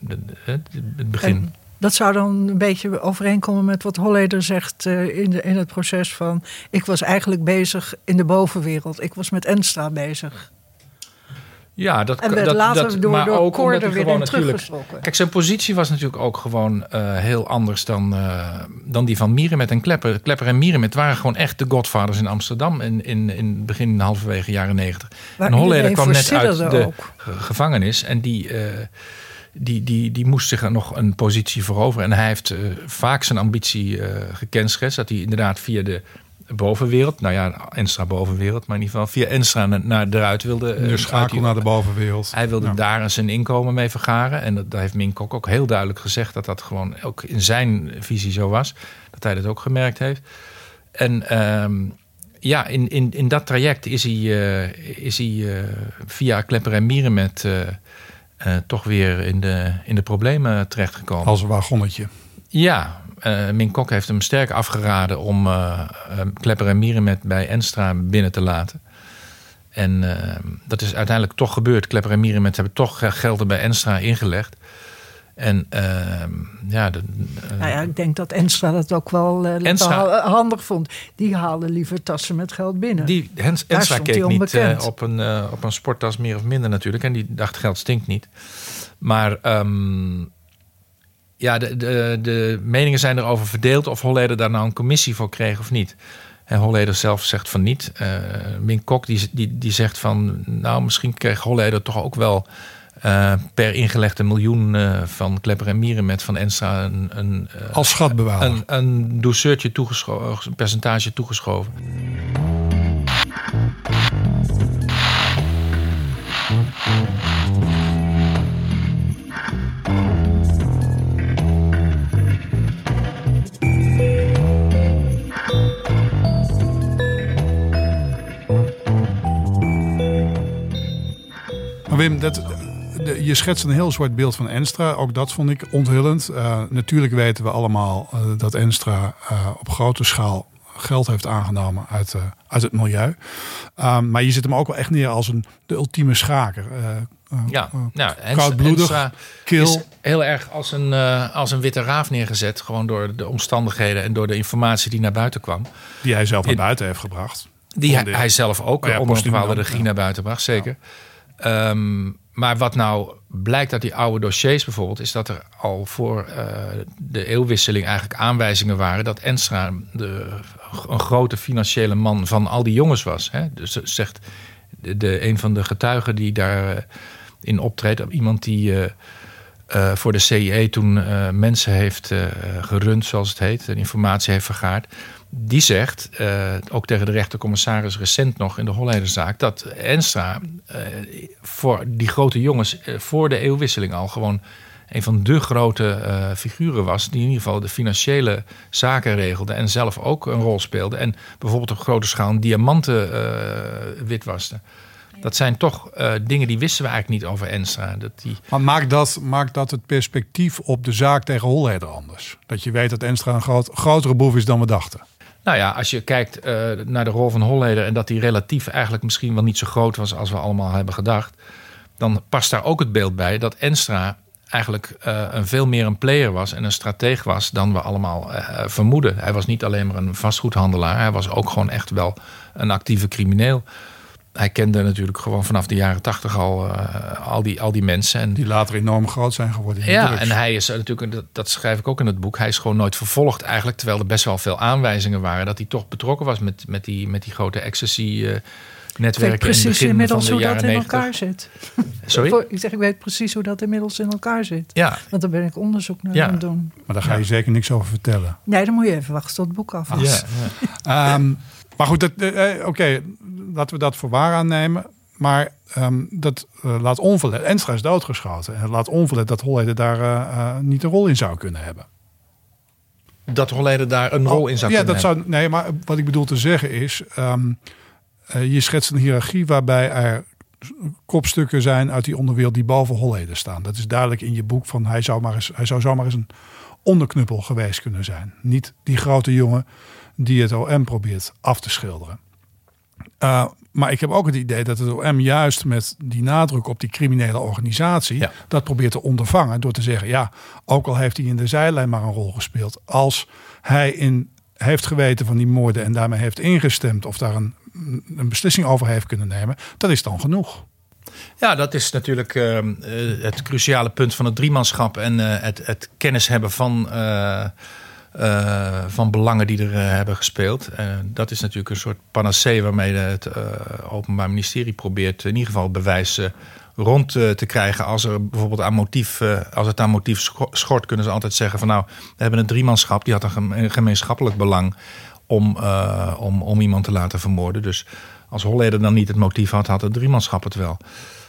Het begin. En, Dat zou dan een beetje overeenkomen met wat Holleder zegt uh, in, de, in het proces van... ik was eigenlijk bezig in de bovenwereld. Ik was met Enstra bezig. Ja, dat En werd dat, later dat, door, maar door ook omdat er hij weer gewoon natuurlijk. Kijk, zijn positie was natuurlijk ook gewoon eh, heel anders dan, eh, dan die van Mierenmet en Klepper. Klepper en Mierenmet waren gewoon echt de godfathers in Amsterdam in, in, in begin halverwege jaren negentig. En Holleder kwam net uit de ook. ge- gevangenis en die, eh, die, die, die moest zich er nog een positie veroveren. En hij heeft vaak zijn ambitie gekenschetst dat hij inderdaad via de bovenwereld, nou ja, Enstra bovenwereld, maar in ieder geval via Enstra naar, eruit wilde. eh, De schakel naar de bovenwereld. hij wilde Ja. daar zijn inkomen mee vergaren. En dat, daar heeft Mink Kok ook heel duidelijk gezegd dat dat gewoon ook in zijn visie zo was. Dat hij dat ook gemerkt heeft. En ehm, ja, in, in, in dat traject is hij, eh, is hij eh, via Klepper en Mierenmet eh, eh, toch weer in de, in de problemen terechtgekomen. Als een wagonnetje. Ja, Mink Kok heeft hem sterk afgeraden om eh, eh, Klepper en Mierenmet bij Enstra binnen te laten. En dat is uiteindelijk toch gebeurd. Klepper en Mierenmet hebben toch gelden bij Enstra ingelegd. En eh, ja, de, Nou ja, ik denk dat Enstra dat ook wel Enstra- handig vond. Die haalde liever tassen met geld binnen. die, Hens, Enstra keek niet op, een, op een sporttas meer of minder natuurlijk. En die dacht geld stinkt niet. Maar ehm, ja, de, de, de meningen zijn erover verdeeld of Holleder daar nou een commissie voor kreeg of niet. En Holleder zelf zegt van niet. Mink Kok die, die, die zegt van... nou, misschien kreeg Holleder toch ook wel... eh, per ingelegde miljoen eh, van Klepper en Mierenmet van Enstra... een, een, Als schatbewaarder. een, een douceurtje toegeschoven, een percentage toegeschoven. Wim, dat, de- je schetst een heel zwart beeld van Enstra. Ook dat vond ik onthullend. Eh, natuurlijk weten we allemaal eh, dat Enstra eh, op grote schaal geld heeft aangenomen uit, uit het milieu. Um, maar je zit hem ook wel echt neer als een, de ultieme schaker. Uh, uh, Ja, uh, nou, koudbloedig, Enstra kil. is heel erg als een, uh, als een witte raaf neergezet. Gewoon door de omstandigheden en door de informatie die naar buiten kwam. Die hij zelf naar buiten heeft gebracht. Die hij, hij zelf ook Oh ja, onder een bepaalde regie ja. naar buiten bracht, zeker. Ehm, maar wat nou blijkt uit die oude dossiers bijvoorbeeld... is dat er al voor eh, de eeuwwisseling eigenlijk aanwijzingen waren... dat Enstra de, een grote financiële man van al die jongens was. Hè? Dus zegt de, een van de getuigen die daarin in optreedt... iemand die... eh, eh, voor de CIE toen eh, mensen heeft eh, gerund, zoals het heet, en informatie heeft vergaard. Die zegt, eh, ook tegen de rechtercommissaris recent nog in de Hollederzaak, dat Enstra eh, voor die grote jongens eh, voor de eeuwwisseling al gewoon een van de grote eh, figuren was, die in ieder geval de financiële zaken regelde en zelf ook een rol speelde. En bijvoorbeeld op grote schaal diamanten uh, witwaste. Dat zijn toch uh, dingen die wisten we eigenlijk niet over Enstra. Dat die... Maar maakt dat, maakt dat het perspectief op de zaak tegen Holleder anders? Dat je weet dat Enstra een groot, grotere boef is dan we dachten? Nou ja, als je kijkt uh, naar de rol van Holleder... en dat die relatief eigenlijk misschien wel niet zo groot was... als we allemaal hebben gedacht... dan past daar ook het beeld bij dat Enstra eigenlijk uh, een veel meer een player was... en een strateeg was dan we allemaal uh, vermoeden. Hij was niet alleen maar een vastgoedhandelaar... hij was ook gewoon echt wel een actieve crimineel hij kende natuurlijk gewoon vanaf de jaren tachtig al, uh, al, die, al die mensen. En, die later enorm groot zijn geworden. ja, drugs. en hij is natuurlijk, dat, dat schrijf ik ook in het boek, hij is gewoon nooit vervolgd eigenlijk. Terwijl er best wel veel aanwijzingen waren dat hij toch betrokken was met, met, die, met die grote ecstasy. Uh, netwerken ik weet precies in het begin inmiddels van de hoe dat in 90. elkaar zit. Sorry? Ik zeg, ik weet precies hoe dat inmiddels in elkaar zit. Ja. Want daar ben ik onderzoek naar Ja. aan het doen. Maar daar ga je Ja. zeker niks over vertellen. Nee, dan moet je even wachten tot het boek af is. Ja, Um, maar goed, dat, eh, oké, laten we dat voor waar aannemen. Maar um, dat uh, laat onverlet. Enstra is doodgeschoten. En laat onverlet dat Holleder daar uh, uh, niet een rol in zou kunnen hebben. Dat Holleder daar een rol in zou ja, kunnen dat hebben. zou. Nee, maar wat ik bedoel te zeggen is. Um, je schetst een hiërarchie waarbij er kopstukken zijn uit die onderwereld die boven Holleder staan. Dat is duidelijk in je boek van hij zou, maar eens, hij zou zomaar eens een onderknuppel geweest kunnen zijn. Niet die grote jongen die het OM probeert af te schilderen. Uh, maar ik heb ook het idee dat het OM juist met die nadruk op die criminele organisatie Ja. dat probeert te ondervangen door te zeggen, ja, ook al heeft hij in de zijlijn maar een rol gespeeld, als hij in heeft geweten van die moorden en daarmee heeft ingestemd of daar een, een beslissing over heeft kunnen nemen, dat is dan genoeg. Ja, dat is natuurlijk uh, het cruciale punt van het driemanschap en uh, het, het, kennis hebben van, uh, van belangen die er hebben gespeeld. dat is natuurlijk een soort panacee waarmee het Openbaar Ministerie probeert in ieder geval bewijs rond te krijgen. Als, er bijvoorbeeld aan motief, als het aan motief schort, kunnen ze altijd zeggen van nou, we hebben een driemanschap, die had een gemeenschappelijk belang om, om, om iemand te laten vermoorden. Dus als Holleder dan niet het motief had, had het driemanschap het wel.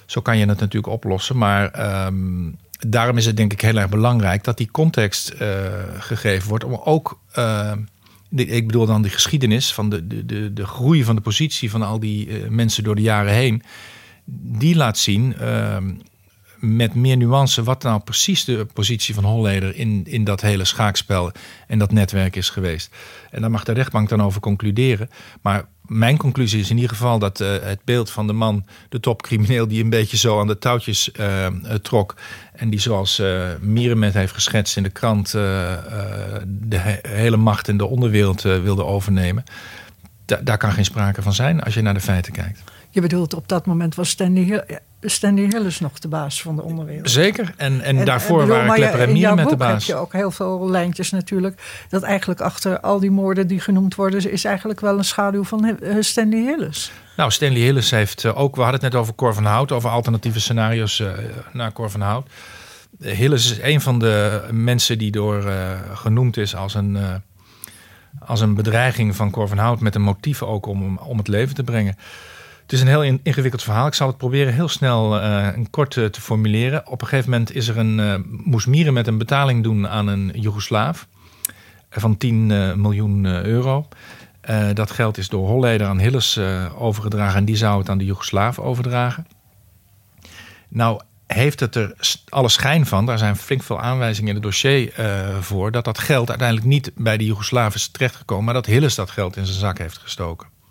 Zo kan je het natuurlijk oplossen. Maar um, daarom is het denk ik heel erg belangrijk dat die context uh, gegeven wordt. Om ook, de, ik bedoel dan die geschiedenis van de, de, de, de groei van de positie van al die uh, mensen door de jaren heen. Die laat zien met meer nuance wat nou precies de positie van Holleder in, in dat hele schaakspel en dat netwerk is geweest. En daar mag de rechtbank dan over concluderen. Maar mijn conclusie is in ieder geval dat uh, het beeld van de man, de topcrimineel, die een beetje zo aan de touwtjes uh, trok. En die zoals uh, Mierenmet heeft geschetst in de krant de he hele macht in de onderwereld wilde overnemen. Da daar kan geen sprake van zijn als je naar de feiten kijkt. Je bedoelt, op dat moment was Stanley, Stanley Hillis nog de baas van de onderwereld. Zeker, en, en, en daarvoor en, bedoel, waren Klepper en Mier met de baas. heb je ook heel veel lijntjes natuurlijk. Dat eigenlijk achter al die moorden die genoemd worden... is eigenlijk wel een schaduw van Stanley Hillis. Nou, Stanley Hillis heeft ook... We hadden het net over Cor van Hout, over alternatieve scenario's uh, naar Cor van Hout. Hillis is een van de mensen die door uh, genoemd is als een... Uh, als een bedreiging van Cor van Hout met een motief ook om, om het leven te brengen. Het is een heel ingewikkeld verhaal. Ik zal het proberen heel snel uh, en kort uh, te formuleren. Op een gegeven moment is er een, uh, moest Mieren met een betaling doen aan een Joegoslaaf van 10 miljoen euro. dat geld is door Holleder aan Hilles overgedragen en die zou het aan de Joegoslaaf overdragen. Nou heeft het er alle schijn van, daar zijn flink veel aanwijzingen in het dossier voor, dat dat geld uiteindelijk niet bij de Joegoslaven is terechtgekomen, maar dat Hilles dat geld in zijn zak heeft gestoken.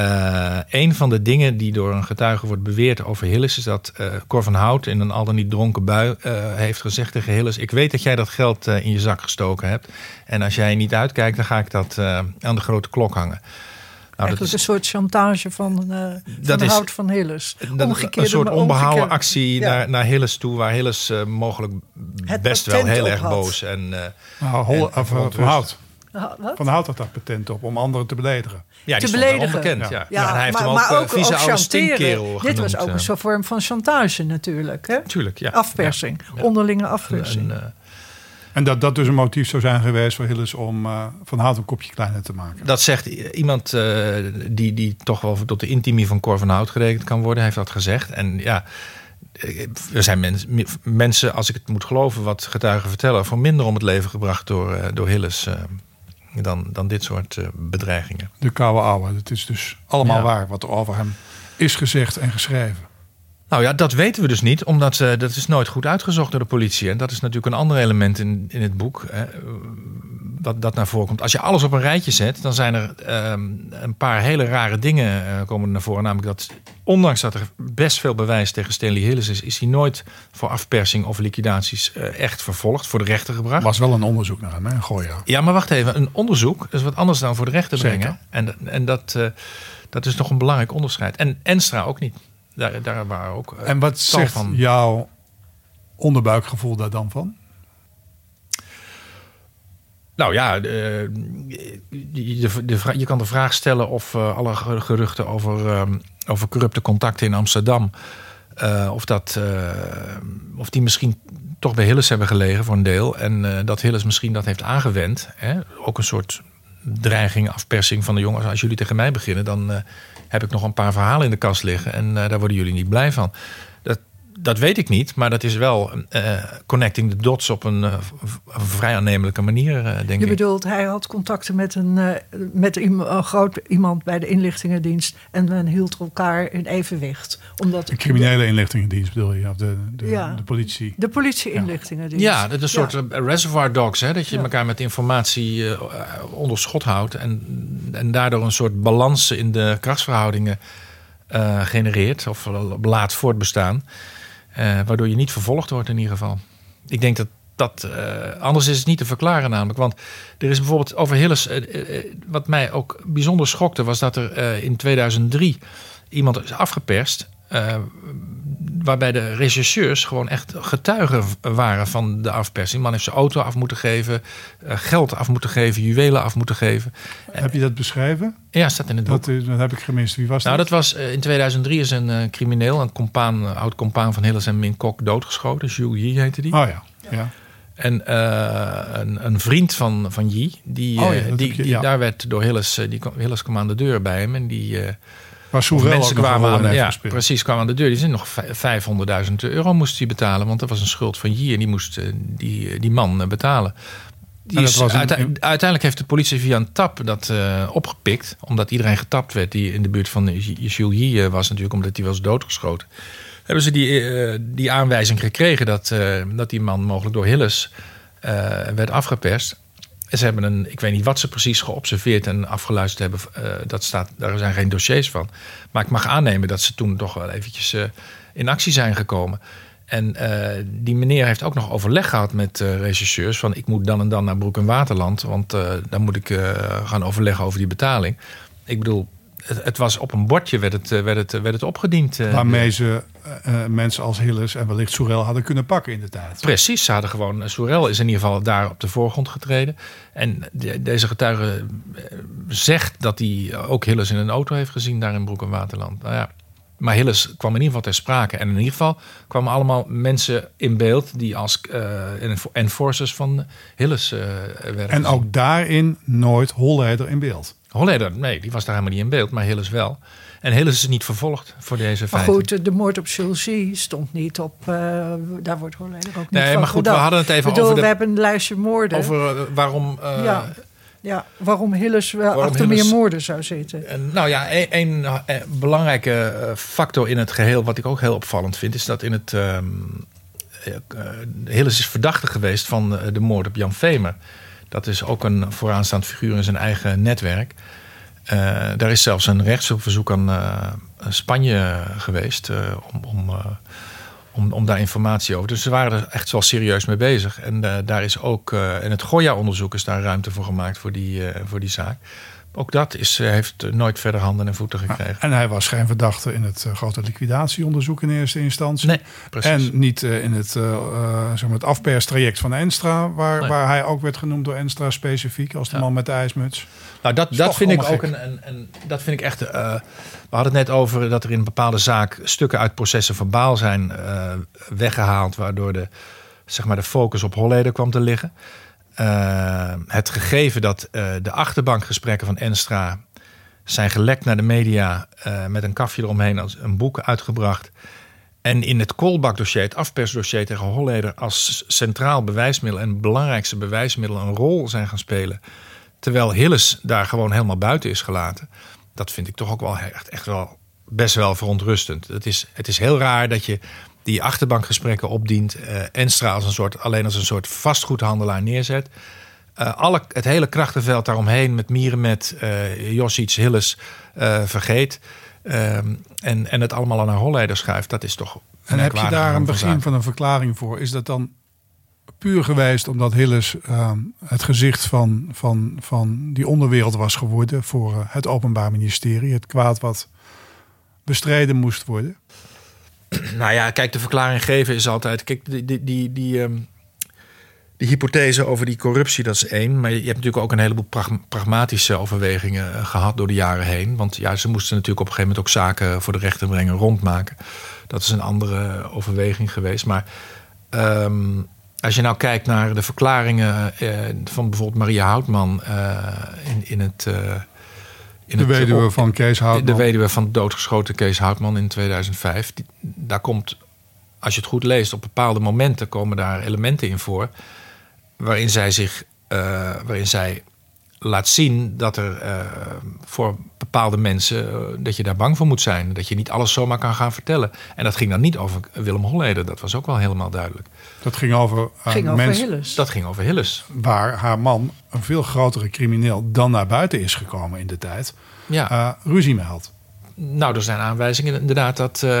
Uh, een van de dingen die door een getuige wordt beweerd over Hillis... is dat uh, Cor van Hout in een al dan niet dronken bui uh, heeft gezegd tegen Hillis... ik weet dat jij dat geld in je zak gestoken hebt. En als jij niet uitkijkt, dan ga ik dat aan de grote klok hangen. Nou, Eigenlijk is, een soort chantage van, van is, Hout van Hillis. een soort onbehouden actie ja. naar, naar Hillis toe... waar Hillis mogelijk Het best wel heel erg had. boos en... nou, Holle, en, of, Van Hout. Wat? Van Hout had dat patent op om anderen te beledigen. Ja, die te daar beledigen. onbekend. Ja. Ja, Ja, hij heeft maar, hem ook, maar eh, ook, vieze ook oude chanteren. stinkkerel Dit was ook eh. een soort vorm van chantage natuurlijk. Hè? Tuurlijk, ja. Afpersing, Ja. onderlinge afpersing. En, eh, En dat dat dus een motief zou zijn geweest voor Hillis om uh, Van Hout een kopje kleiner te maken. dat zegt iemand uh, die, die toch wel tot de intimie van Cor van Hout gerekend kan worden, heeft dat gezegd. En ja, er zijn mens, mensen, als ik het moet geloven, wat getuigen vertellen, voor minder om het leven gebracht door, door Hillis. Dan, dan dit soort bedreigingen. De koude ouwe. Het is dus allemaal Ja. waar wat er over hem is gezegd en geschreven. Nou ja, dat weten we dus niet, omdat uh, dat is nooit goed uitgezocht door de politie. En dat is natuurlijk een ander element in, in het boek, hè, wat dat naar voren komt. Als je alles op een rijtje zet, dan zijn er um, een paar hele rare dingen uh, komen naar voren. Namelijk dat, ondanks dat er best veel bewijs tegen Stanley Hillis is, is hij nooit voor afpersing of liquidaties uh, echt vervolgd, voor de rechter gebracht. was wel een onderzoek naar hem, hè? Gooi ja. Ja, maar wacht even, een onderzoek is wat anders dan voor de rechter Zeker. brengen. En, en dat, uh, dat is toch een belangrijk onderscheid. En Enstra ook niet. Daar, daar waren ook. En wat zegt van... jouw onderbuikgevoel daar dan van? Nou ja, de, de, de, je kan de vraag stellen of uh, alle geruchten over, um, over corrupte contacten in Amsterdam. Uh, of, dat, of die misschien toch bij Hillis hebben gelegen voor een deel. En dat Hillis misschien dat heeft aangewend. Hè? Ook een soort dreiging, afpersing van de jongens. Als jullie tegen mij beginnen, dan heb ik nog een paar verhalen in de kast liggen. En daar worden jullie niet blij van. Dat, weet ik niet, maar dat is wel uh, connecting the dots op een, uh, een vrij aannemelijke manier, uh, denk Je ik. Je bedoelt, hij had contacten met een, met een, groot iemand bij de inlichtingendienst en men hield elkaar in evenwicht. Omdat de criminele inlichtingendienst bedoel je, of de, de, Ja. de politie. de politie-inlichtingendienst. Ja, dat is een soort Ja. reservoir dogs, hè, dat je Ja. elkaar met informatie onder schot houdt. En en daardoor een soort balans in de krachtsverhoudingen uh, genereert of laat voortbestaan. Uh, waardoor je niet vervolgd wordt in ieder geval. Ik denk dat dat. Uh, anders is het niet te verklaren, namelijk. Want er is bijvoorbeeld over Hilles. wat mij ook bijzonder schokte, was dat er in 2003 iemand is afgeperst. Waarbij de rechercheurs gewoon echt getuigen waren van de afpersing. Man heeft zijn auto af moeten geven, geld af moeten geven, juwelen af moeten geven. Heb je dat beschreven? Ja, staat in het boek. Dat, dat heb ik gemist. Wie was nou, dat? dat was in 2003 is een uh, crimineel, een compaan, oud compaan van Hilles en Min Kok doodgeschoten. Jules Yi heette die. Oh ja, ja. En uh, een, een, vriend van, van Yi, die, oh, ja, die, je, die daar werd door Hilles, die Hilles kwam aan de deur bij hem en die... Waar Soerel mensen ook nog kwamen aan, ja, gespeeld. precies, kwamen aan de deur. Die zijn nog 500.000 euro moest hij betalen, want dat was een schuld van Yi en die moest uh, die, die man uh, betalen. Die is, een- uiteindelijk heeft de politie via een tap dat eh, opgepikt. Omdat iedereen getapt werd die in de buurt van Jules Yi eh, was natuurlijk. Omdat hij was doodgeschoten. Hebben ze die, eh, die aanwijzing gekregen dat, eh, dat die man mogelijk door Hilles eh, werd afgeperst. Ze hebben een, ik weet niet wat ze precies geobserveerd en afgeluisterd hebben. eh, dat staat, daar zijn geen dossiers van. Maar ik mag aannemen dat ze toen toch wel eventjes eh, in actie zijn gekomen. En eh, die meneer heeft ook nog overleg gehad met rechercheurs. Van ik moet dan en dan naar Broek en Waterland. Want dan moet ik gaan overleggen over die betaling. Ik bedoel, het, het was op een bordje werd het, eh, werd het, werd het opgediend. eh. Waarmee ze eh, eh, mensen als Hilles en wellicht Soerel hadden kunnen pakken in de tijd. Precies, ze hadden gewoon. Soerel is in ieder geval daar op de voorgrond getreden. En de- deze getuige eh, zegt dat hij ook Hilles in een auto heeft gezien daar in Broek en Waterland. Nou ja. Maar Hilles kwam in ieder geval ter sprake. En in ieder geval kwamen allemaal mensen in beeld die als eh, enforcers van Hilles eh werden. En ook daarin nooit Holleder in beeld. Holleder, nee, die was daar helemaal niet in beeld, maar Hilles wel. En Hilles is niet vervolgd voor deze Maar feiten. goed, de moord op Chelsea stond niet op. eh, daar wordt Holleder ook niet Nee, van maar goed, we hadden het even bedoel, over de- We hebben een lijstje moorden. Over eh, waarom. eh, Ja. ja, waarom Hilles wel Waarom achter meer moorden zou zitten. En, nou ja, een, een, eh, belangrijke factor in het geheel, wat ik ook heel opvallend vind, is dat in het. ehm eh, eh, Hilles is verdachte geweest van de moord op Jan Vemer. Dat is ook een vooraanstaand figuur in zijn eigen netwerk. Eh, daar is zelfs een rechtsverzoek aan eh, Spanje geweest eh, om, om, om, om daar informatie over. Dus ze waren er echt wel serieus mee bezig. En daar is ook in het Goya-onderzoek is daar ruimte voor gemaakt voor die, voor die zaak. Ook dat is, eh, heeft nooit verder handen en voeten gekregen. En hij was geen verdachte in het eh, grote liquidatieonderzoek in eerste instantie. Nee, precies. En niet eh, in het, zeg maar het afperstraject van Enstra, waar, Nee. waar hij ook werd genoemd door Enstra specifiek als de Ja. man met de ijsmuts. Nou, dat, dat vind ik ook een, een, een- Dat vind ik echt. we hadden het net over dat er in een bepaalde zaak stukken uit processen verbaal zijn eh, weggehaald, waardoor de, zeg maar, de focus op Holleder kwam te liggen. Eh, het gegeven dat eh, de achterbankgesprekken van Enstra zijn gelekt naar de media eh, met een kafje eromheen als een boek uitgebracht. En in het Kolbak-dossier, het afpersdossier tegen Holleder, als centraal bewijsmiddel en belangrijkste bewijsmiddel een rol zijn gaan spelen. Terwijl Hilles daar gewoon helemaal buiten is gelaten. Dat vind ik toch ook wel echt, echt wel best wel verontrustend. Het is, het is heel raar dat je die achterbankgesprekken opdient. eh Enstra als een soort, alleen als een soort vastgoedhandelaar neerzet. Eh, alle, het hele krachtenveld daaromheen met Mierenmet, eh Josic, Hilles vergeet. Ehm, en, en het allemaal aan naar Holleder schuift. Dat is toch En heb je daar een begin van een verklaring voor? Is dat dan puur geweest omdat Hilles ehm, het gezicht van, van, van die onderwereld was geworden voor het Openbaar Ministerie? Het kwaad wat bestreden moest worden? Nou ja, kijk, de verklaring geven is altijd. Kijk, die, die, die, ehm, die hypothese over die corruptie, dat is één. Maar je hebt natuurlijk ook een heleboel prag- pragmatische overwegingen eh, gehad door de jaren heen. Want ja, ze moesten natuurlijk op een gegeven moment ook zaken voor de rechter brengen, rondmaken. Dat is een andere overweging geweest. Maar ehm, als je nou kijkt naar de verklaringen eh, van bijvoorbeeld Maria Houtman eh, in, in het. In De het- weduwe op- van Kees Houtman. de weduwe van doodgeschoten Kees Houtman in 2005. Die- daar komt, als je het goed leest, op bepaalde momenten komen daar elementen in voor. waarin zij zich. eh, waarin zij laat zien dat er uh, voor bepaalde mensen uh, dat je daar bang voor moet zijn. Dat je niet alles zomaar kan gaan vertellen. En dat ging dan niet over Willem Holleder. Dat was ook wel helemaal duidelijk. Dat ging over, uh, ging over Hilles. Dat ging over Hilles. waar haar man een veel grotere crimineel dan naar buiten is gekomen in de tijd. Ja. eh, ruzie mee had. Nou, er zijn aanwijzingen inderdaad dat, eh,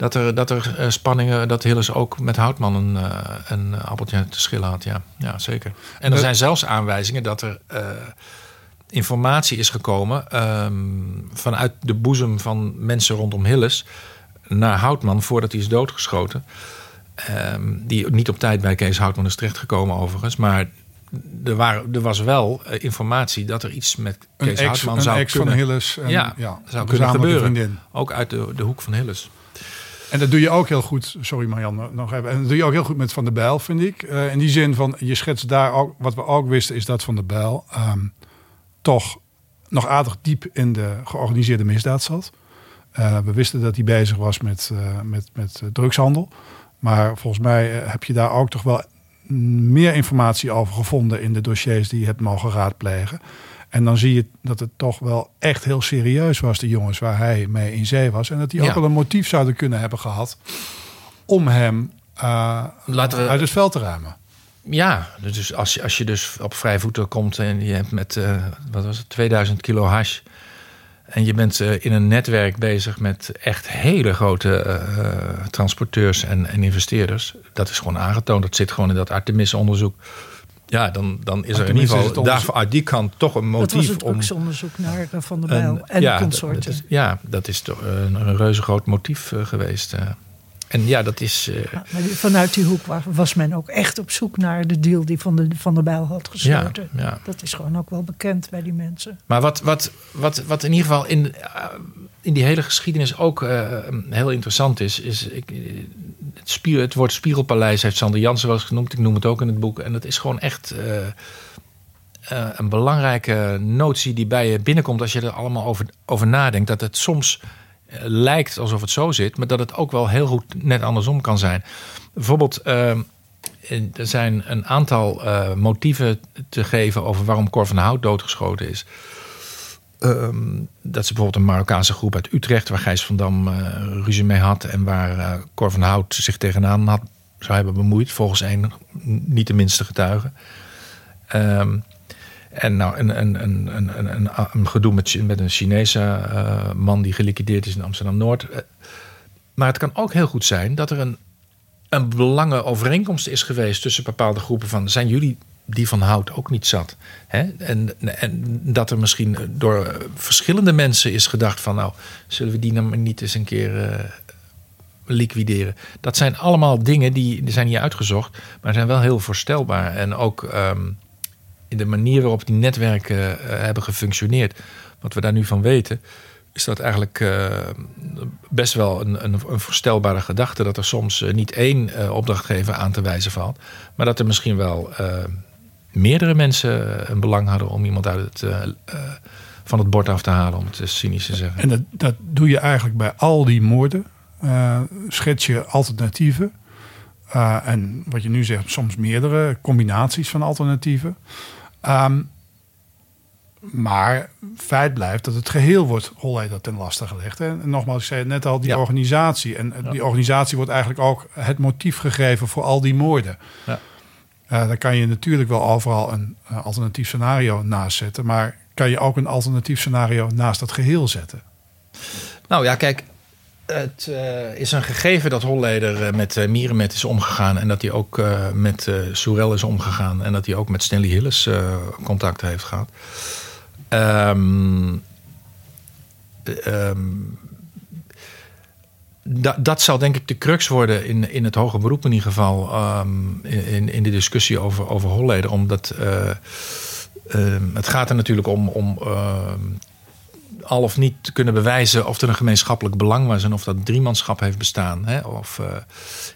dat er, dat er eh, spanningen, dat Hilles ook met Houtman een, eh, een appeltje te schillen had. Ja, ja zeker. En er zijn zelfs aanwijzingen dat er eh, informatie is gekomen ehm, vanuit de boezem van mensen rondom Hilles naar Houtman voordat hij is doodgeschoten. Ehm, die niet op tijd bij Kees Houtman is terechtgekomen overigens. Maar er, waren, er was wel informatie dat er iets met Een Kees ex, Houtman een zou ex kunnen. van Hilles. En, Ja, ja, zou een kunnen gebeuren. Vriendin. Ook uit de, de hoek van Hilles. En dat doe je ook heel goed. Sorry even. En dat doe je ook heel goed met Van der Bijl, vind ik. Eh, in die zin van, je schetst daar ook... Wat we ook wisten is dat Van der Bijl ehm, toch nog aardig diep in de georganiseerde misdaad zat. Eh, we wisten dat hij bezig was met, eh, met, met drugshandel. Maar volgens mij heb je daar ook toch wel meer informatie over gevonden in de dossiers die je hebt mogen raadplegen. En dan zie je dat het toch wel echt heel serieus was, de jongens waar hij mee in zee was. En dat die ook wel een motief zouden kunnen hebben gehad om hem eh, Laten we- uit het veld te ruimen. Ja, dus als, je- als je dus op vrij voeten komt en je hebt met eh, wat was het, 2000 kilo hash. En je bent eh, in een netwerk bezig met echt hele grote transporteurs en, en investeerders. Dat is gewoon aangetoond. Dat zit gewoon in dat Artemis-onderzoek. Ja, dan, dan is er in ieder geval onderzoek- daar, uit die kant toch een Dat was motief het om. drugsonderzoek naar eh, Van der Bijl een- en ja, consorten. dat is- ja, dat is toch een, een reuze groot motief eh, geweest. eh. En ja, dat is. eh, Ja, maar vanuit die hoek wa- was men ook echt op zoek naar de deal die Van, de, van der Bijl had gesloten. ja. Dat is gewoon ook wel bekend bij die mensen. Maar wat, wat, wat, wat in ieder geval in, eh, in die hele geschiedenis ook eh, heel interessant is, is ik, eh, het, spier, het woord Spiegelpaleis heeft Sander Jansen wel eens genoemd. Ik noem het ook in het boek. En dat is gewoon echt eh, eh, een belangrijke notie die bij je binnenkomt als je er allemaal over, over nadenkt. Dat het soms eh, lijkt alsof het zo zit, maar dat het ook wel heel goed net andersom kan zijn. Bijvoorbeeld. er zijn een aantal motieven te geven over waarom Cor van Hout doodgeschoten is. Ehm, dat is bijvoorbeeld een Marokkaanse groep uit Utrecht, waar Gijs van Dam eh, ruzie mee had. En waar eh Cor van Hout zich tegenaan had, zou hebben bemoeid, volgens een niet de minste getuige. Ehm, en nou, een, een, een, een, een, een, gedoe met, met een Chinese eh, man die geliquideerd is in Amsterdam Noord. Maar het kan ook heel goed zijn dat er een, een belangenovereenkomst is geweest tussen bepaalde groepen van zijn jullie die van hout ook niet zat. Hè? En, en dat er misschien door verschillende mensen is gedacht van nou, zullen we die nou niet eens een keer eh, liquideren. Dat zijn allemaal dingen die, zijn niet uitgezocht, maar zijn wel heel voorstelbaar. En ook ehm, in de manier waarop die netwerken eh, hebben gefunctioneerd, wat we daar nu van weten, is dat eigenlijk eh, best wel een, een, een voorstelbare gedachte. Dat er soms niet één opdrachtgever aan te wijzen valt, maar dat er misschien wel meerdere mensen een belang hadden om iemand uit het, eh, eh, van het bord af te halen, om het cynisch te zeggen. En dat, dat doe je eigenlijk bij al die moorden. Eh, schets je alternatieven. En wat je nu zegt, soms meerdere combinaties van alternatieven. Ehm, maar feit blijft dat het geheel wordt Holleder ten laste gelegd. En nogmaals, ik zei het net al, die Ja. organisatie. En die organisatie wordt eigenlijk ook het motief gegeven voor al die moorden. Ja. Eh, dan kan je natuurlijk wel overal een eh, alternatief scenario naast zetten. Maar kan je ook een alternatief scenario naast dat geheel zetten? Nou ja, kijk, het eh, is een gegeven dat Holleder met uh, Mierenmet is omgegaan. En dat hij ook met Soerel is omgegaan. En dat hij ook met Stanley Hillis contact heeft gehad. Um, da dat zal denk ik de crux worden in, in het hoger beroep in ieder geval. Um, in, in de discussie over, over Holleder. Omdat uh, het gaat er natuurlijk om... om al of niet te kunnen bewijzen of er een gemeenschappelijk belang was en of dat driemanschap heeft bestaan. Hè? Of uh,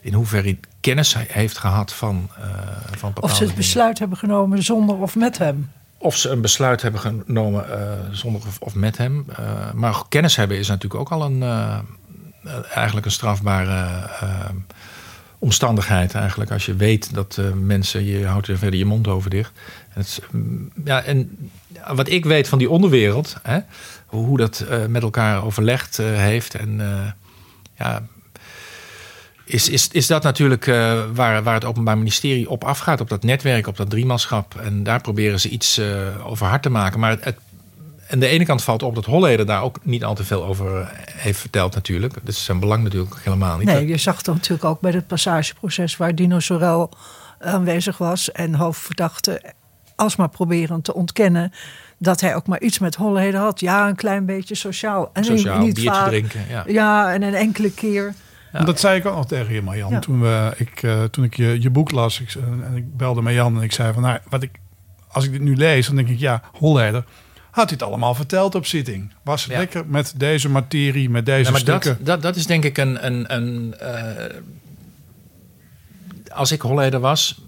in hoeverre hij kennis heeft gehad van, uh, van bepaalde Of ze het dingen. besluit hebben genomen zonder of met hem. Of ze een besluit hebben genomen uh, zonder of, of, met hem. maar kennis hebben is natuurlijk ook al een, eigenlijk een strafbare omstandigheid. Eigenlijk als je weet dat mensen, je houdt er verder je mond over dicht. En, het, ja, en wat ik weet van die onderwereld, hè, hoe, dat eh, met elkaar overlegd eh, heeft. En eh, ja, is, is, is dat natuurlijk eh, waar, waar het Openbaar Ministerie op afgaat, op dat netwerk, op dat driemanschap. En daar proberen ze iets eh, over hard te maken. Maar het, het, aan de ene kant valt op dat Holleder daar ook niet al te veel over heeft verteld natuurlijk. Dat is zijn belang natuurlijk helemaal niet. Nee, je zag het natuurlijk ook bij het passageproces waar Dino Sorel aanwezig was en hoofdverdachte alsmaar proberen te ontkennen dat hij ook maar iets met Holleder had. Ja, een klein beetje sociaal. En Sociaal, niet biertje vaak. drinken. Ja. Ja, en een enkele keer. Ja. Dat zei ik ook nog tegen je, Marjan. Ja. Toen, we, ik, eh, toen ik je, je boek las ik, eh, en ik belde met Jan en ik zei van... Nou, wat ik, als ik dit nu lees, dan denk ik, ja, Holleder... Had hij het allemaal verteld op zitting? Was het Ja. lekker met deze materie, met deze Ja, maar stukken? dat, dat, dat is denk ik een. een, een eh, als ik Holleder was,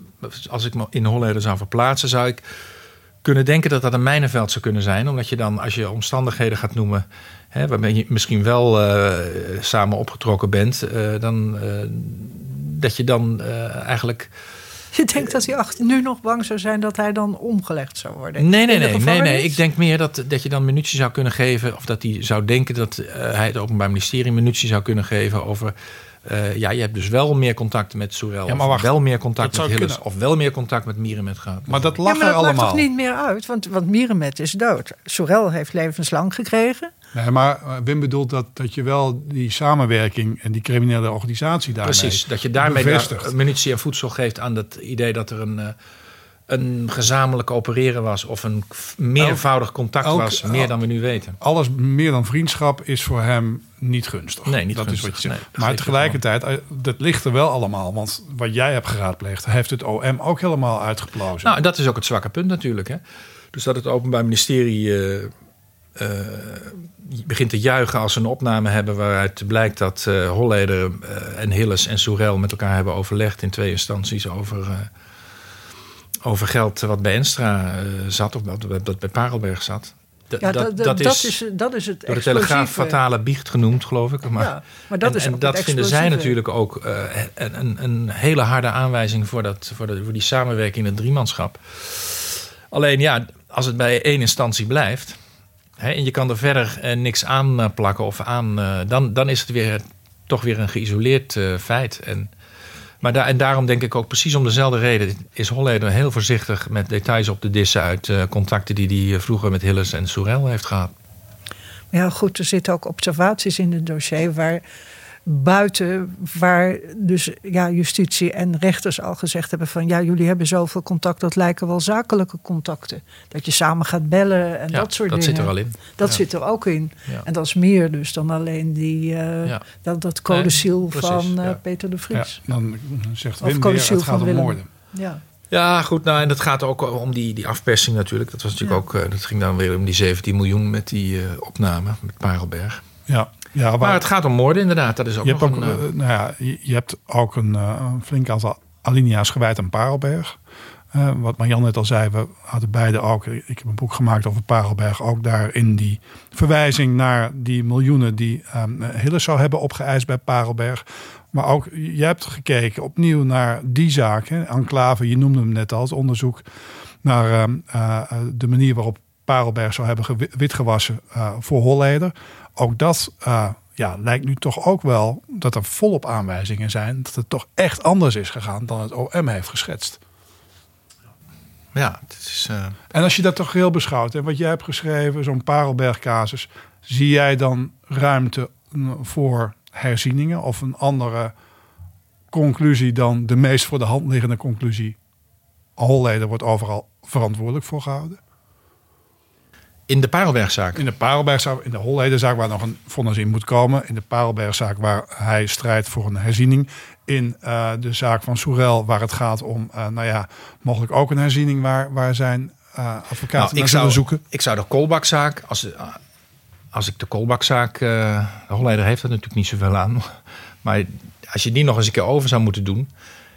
als ik me in Holleder zou verplaatsen, zou ik kunnen denken dat dat een mijnenveld zou kunnen zijn. Omdat je dan, als je omstandigheden gaat noemen, hè, waarbij je misschien wel eh, samen opgetrokken bent, eh, dan, dat je dan eigenlijk. Je denkt dat hij achter, nu nog bang zou zijn dat hij dan omgelegd zou worden. Nee, nee, nee. Ik denk meer dat, dat je dan munitie zou kunnen geven. Of dat hij zou denken dat eh, hij het Openbaar Ministerie munitie zou kunnen geven over. Eh, ja, je hebt dus wel meer contact met Sorel. Ja, maar wacht. wel meer contact met zou Hilles. kunnen. Of wel meer contact met Mieren met gehad. Maar dat Ja, lag maar er dat maakt allemaal. toch niet meer uit? Want, want Mierenmet is dood. Sorel heeft levenslang gekregen. Nee, maar eh, Wim bedoelt dat, dat je wel die samenwerking en die criminele organisatie daarmee Precies, dat je daarmee bevestigt. da- munitie en voedsel geeft aan het idee dat er een, eh, een gezamenlijk opereren was. Of een meervoudig contact elk- was, meer dan we nu weten. Alles meer dan vriendschap is voor hem niet gunstig. Nee, niet dat gunstig. is wat je zegt. Nee, dat maar tegelijkertijd, eh, dat ligt er wel allemaal. Want wat jij hebt geraadpleegd, heeft het OM ook helemaal uitgeplozen. Nou, en dat is ook het zwakke punt natuurlijk. Hè? Dus dat het Openbaar Ministerie eh, eh, begint te juichen als ze een opname hebben waaruit blijkt dat eh Holleder en Hilles en Soerel met elkaar hebben overlegd in twee instanties over, over geld wat bij Enstra eh, zat, of dat, dat bij Parelberg zat. D- Ja, dat, dat, is, dat is het door de Telegraaf fatale biecht genoemd, geloof ik. Maar, Ja, maar dat en, is en dat vinden zij natuurlijk ook eh, een, een, een hele harde aanwijzing voor, dat, voor, de, voor die samenwerking in het driemanschap. Alleen ja, als het bij één instantie blijft hè, en je kan er verder eh, niks aan plakken of aan, dan, dan is het weer toch weer een geïsoleerd feit. En, maar en daarom denk ik ook precies om dezelfde reden is Holleder heel voorzichtig met details op de dissen uit eh, contacten die hij vroeger met Hilles en Soerel heeft gehad. Ja, goed, er zitten ook observaties in het dossier waar buiten, waar dus ja, justitie en rechters al gezegd hebben van ja, jullie hebben zoveel contact, dat lijken wel zakelijke contacten. Dat je samen gaat bellen en Ja, dat soort dat dingen. zit er al in. Dat Ja. zit er ook in. Ja. En dat is meer dus dan alleen die, eh, Ja. dat, dat codeciel Nee, van eh, ja. Peter de ja, Vries. dan zegt Wim weer, het gaat van om Willem. moorden. Ja. Ja, goed. Nou, en dat gaat ook om die, die afpersing natuurlijk. Dat was natuurlijk ook. eh, dat ging dan weer om die 17 miljoen met die eh, opname met Parelberg. Ja, ja Maar het gaat om moorden, inderdaad. Dat is ook je, hebt ook, een. eh, eh, nou ja, je, je hebt ook een, eh, een flink aantal alinea's gewijd aan Parelberg. Wat Marjan net al zei, we hadden beide ook. Ik heb een boek gemaakt over Parelberg. Ook daarin die verwijzing naar die miljoenen die um, zou hebben opgeëist bij Parelberg. Maar ook, je hebt gekeken opnieuw naar die zaak. Hè, Enclave, je noemde hem net al, het onderzoek naar ehm, eh, eh, de manier waarop Parelberg zou hebben witgewassen eh, voor Holleder. Ook dat eh, ja, lijkt nu toch ook wel dat er volop aanwijzingen zijn dat het toch echt anders is gegaan dan het OM heeft geschetst. ja, het is. eh, En als je dat toch heel beschouwt, en wat jij hebt geschreven, zo'n Parelberg-casus, zie jij dan ruimte voor herzieningen of een andere conclusie dan de meest voor de hand liggende conclusie? Holleder wordt overal verantwoordelijk voor gehouden. In de Parelbergzaak. In de Parelbergzaak, in de Hollederzaak waar nog een vonnis in moet komen. In de Parelbergzaak waar hij strijdt voor een herziening. In eh, de zaak van Soerel waar het gaat om, eh, nou ja, mogelijk ook een herziening waar, waar zijn eh advocaten Nou, naar zou, zoeken. ik zou de Kolbakzaak. Als, als ik de Kolbakzaak. de Holleder heeft er natuurlijk niet zoveel aan. Maar als je die nog eens een keer over zou moeten doen.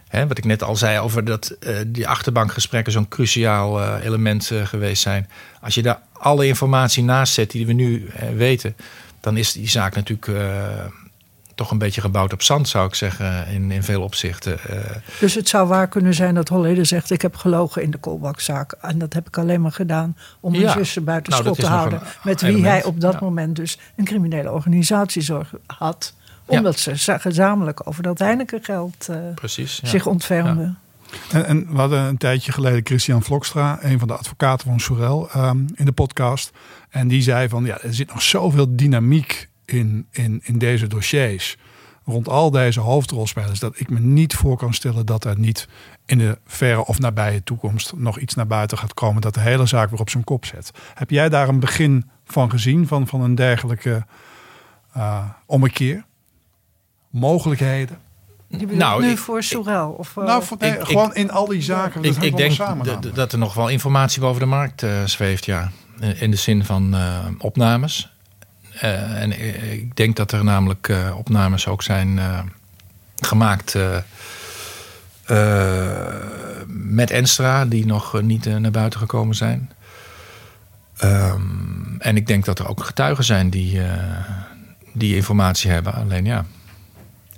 Hè, wat ik net al zei over dat eh, die achterbankgesprekken zo'n cruciaal eh, element eh, geweest zijn. Als je daar alle informatie naast zet die we nu weten, dan is die zaak natuurlijk toch een beetje gebouwd op zand, zou ik zeggen, in, in veel opzichten. Dus het zou waar kunnen zijn dat Holleder zegt: Ik heb gelogen in de koolbakzaak. En dat heb ik alleen maar gedaan om mijn ja, zussen buiten nou, schot te houden. Met wie hij op dat moment dus een criminele organisatiezorg had. Omdat ze gezamenlijk over dat Heineken-geld uh, zich ontfermden. En, en, we hadden een tijdje geleden Christian Vlokstra, een van de advocaten van Sorel, um, in de podcast. En die zei van ja, er zit nog zoveel dynamiek in, in, in deze dossiers. Rond al deze hoofdrolspelers, dat ik me niet voor kan stellen dat er niet in de verre of nabije toekomst nog iets naar buiten gaat komen dat de hele zaak weer op zijn kop zet. Heb jij daar een begin van gezien, van, van een dergelijke uh, ommekeer? Mogelijkheden? nou, nu voor Sorel? Of, uh, nou, voor, gewoon in al die zaken. Ik, ik denk dat er nog wel informatie boven de markt uh, zweeft, ja. In de zin van uh, opnames. en ik denk dat er namelijk opnames ook zijn gemaakt met Enstra, die nog niet naar buiten gekomen zijn. Um, en ik denk dat er ook getuigen zijn die, die informatie hebben. Alleen ja,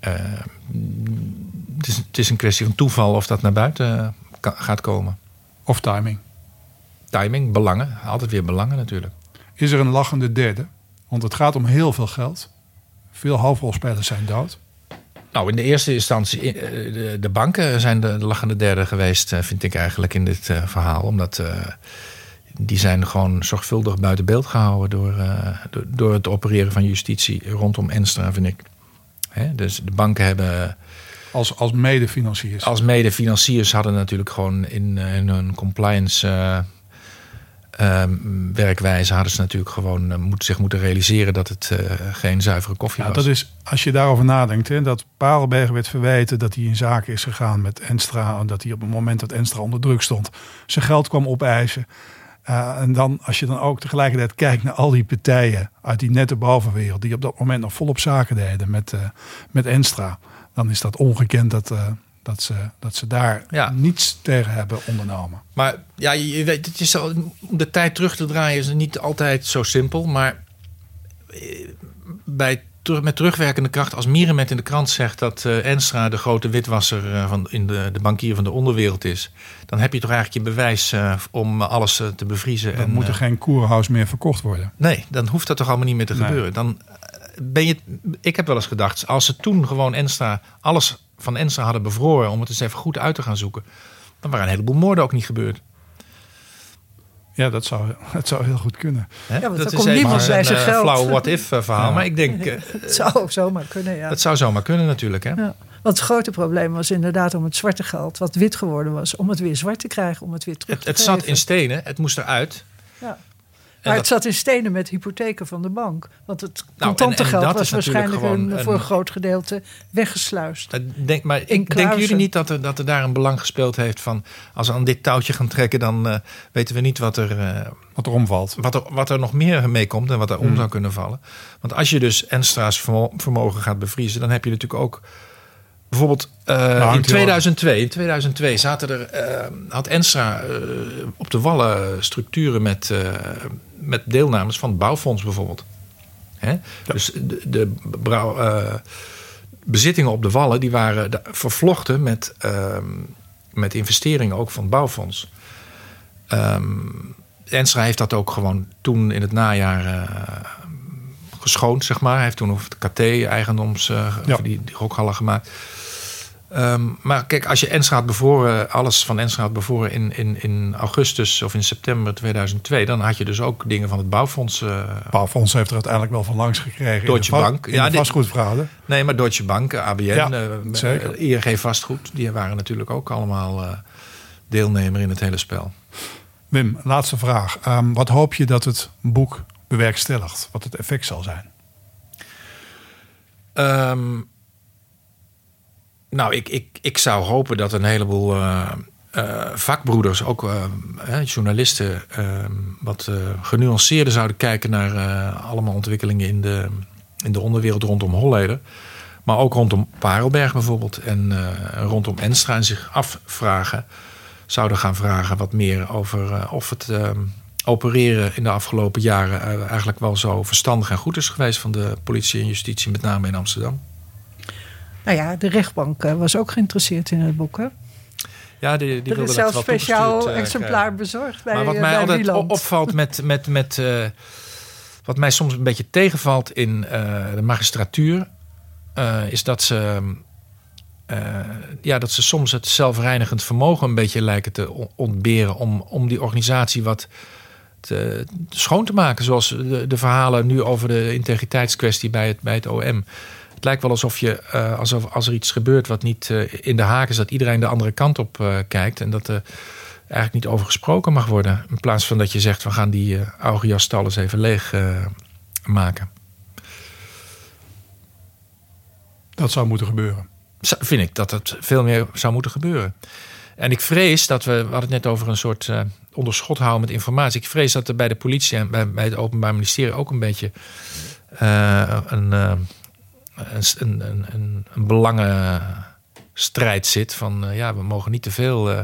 het, is, het is een kwestie van toeval of dat naar buiten gaat komen. Of timing. Timing, belangen. Altijd weer belangen natuurlijk. Is er een lachende derde? Want het gaat om heel veel geld. Veel hoofdrolspelers zijn dood. Nou, in de eerste instantie, eh, de, banken zijn de lachende derde geweest, eh, vind ik eigenlijk in dit verhaal. Omdat uh, die zijn gewoon zorgvuldig buiten beeld gehouden door, uh, door, door, het opereren van justitie rondom Enstra, vind ik. Hè? Dus de banken hebben als, als medefinanciers? Als medefinanciers hadden natuurlijk gewoon in, eh, in hun compliance uh, uh, werkwijze... hadden ze natuurlijk gewoon uh, moet, zich moeten realiseren dat het geen zuivere koffie ja, was. Dat is, als je daarover nadenkt, hè, dat Parelberg werd verweten... dat hij in zaken is gegaan met Enstra... en dat hij op het moment dat Enstra onder druk stond... zijn geld kwam opeisen... Uh, en dan, als je dan ook tegelijkertijd kijkt naar al die partijen uit die nette bovenwereld, die op dat moment nog volop zaken deden met, uh, met Enstra dan is dat ongekend dat, uh, dat, ze, dat ze daar ja. niets tegen hebben ondernomen. Maar ja, je weet, het is al, om de tijd terug te draaien is niet altijd zo simpel. Maar eh, bij, met terugwerkende kracht, als Mierenmet in de krant zegt dat uh, Enstra de grote witwasser van, in de, de bankier van de onderwereld is, dan heb je toch eigenlijk je bewijs uh, om alles te bevriezen. Dan en, moet er geen koerhuis meer verkocht worden. Nee, dan hoeft dat toch allemaal niet meer te nee. gebeuren. Dan, ben je, ik heb wel eens gedacht, als ze toen gewoon Enstra, alles van Enstra hadden bevroren om het eens even goed uit te gaan zoeken, dan waren een heleboel moorden ook niet gebeurd. Ja, dat zou, dat zou heel goed kunnen. Ja, want dat komt niemand bij zijn geld. flauw what-if eh, verhaal. Ja. Maar ik denk... het zou zomaar kunnen, ja. Het zou zomaar kunnen natuurlijk, hè. Ja. Want het grote probleem was inderdaad om het zwarte geld... wat wit geworden was, om het weer zwart te krijgen, om het weer terug het, te het zat in stenen, het moest eruit. Ja. Maar het zat in stenen met hypotheken van de bank. Want het nou, contante geld was waarschijnlijk een, voor een groot gedeelte weggesluist. Denk, maar denken jullie niet dat er, dat er daar een belang gespeeld heeft van... als we aan dit touwtje gaan trekken, dan uh, weten we niet wat er... Uh, wat er omvalt. Wat er, wat er nog meer mee komt en wat er om hmm. zou kunnen vallen. Want als je dus Enstra's vermogen gaat bevriezen... dan heb je natuurlijk ook... Bijvoorbeeld uh, nou, in 2002, in 2002 zaten er, had Enstra op de wallen structuren met met deelnames van het bouwfonds bijvoorbeeld. Hè? Dus de, de brouw, uh, bezittingen op de wallen die waren vervlochten met, uh, met investeringen ook van het bouwfonds. Um, Enstra heeft dat ook gewoon toen in het najaar uh, geschoond, zeg maar. Hij heeft toen over de KT-eigendoms uh, ja. die, die gemaakt. Um, maar kijk, als je Enstra had bevoren, alles van Enstra had bevoren in, in, in augustus of in september 2002, dan had je dus ook dingen van het bouwfonds. Uh, bouwfonds heeft er uiteindelijk wel van langs gekregen. Deutsche in Bank. In ja, de. Nee, maar Deutsche Bank, ABN, ja, uh, ING Vastgoed, die waren natuurlijk ook allemaal uh, deelnemer in het hele spel. Wim, laatste vraag. Um, wat hoop je dat het boek bewerkstelligt? Wat het effect zal zijn? Um, nou, ik, ik, ik zou hopen dat een heleboel uh, uh, vakbroeders, ook uh, journalisten, ehm, wat genuanceerder zouden kijken naar allemaal ontwikkelingen in de, in de onderwereld rondom Holleder. Maar ook rondom Parelberg bijvoorbeeld en rondom Enstra en zich afvragen, zouden gaan vragen wat meer over of het ehm, opereren in de afgelopen jaren eigenlijk wel zo verstandig en goed is geweest van de politie en justitie, met name in Amsterdam. Nou ja, de rechtbank eh, was ook geïnteresseerd in het boek. Hè? Ja, die, die er is zelfs speciaal eh, exemplaar bezorgd bij maar wat eh, mij altijd Wieland. opvalt met, met, met wat mij soms een beetje tegenvalt in de magistratuur, is dat ze, ja, dat ze soms het zelfreinigend vermogen een beetje lijken te on- ontberen om, om die organisatie wat te, schoon te maken. Zoals de, de verhalen nu over de integriteitskwestie bij het, bij het OM. Het lijkt wel alsof, je, eh, alsof als er iets gebeurt wat niet eh, in de haak is, dat iedereen de andere kant op eh, kijkt. En dat er eigenlijk niet over gesproken mag worden. In plaats van dat je zegt, we gaan die uh, Augiasstal eens even leeg maken. Dat zou moeten gebeuren. Vind ik dat het veel meer zou moeten gebeuren. En ik vrees dat we, we hadden het net over een soort onderschot houden met informatie. Ik vrees dat er bij de politie en bij, bij het Openbaar Ministerie ook een beetje een, een, een, een, een, belangenstrijd zit. Van eh, ja, we mogen niet te veel eh,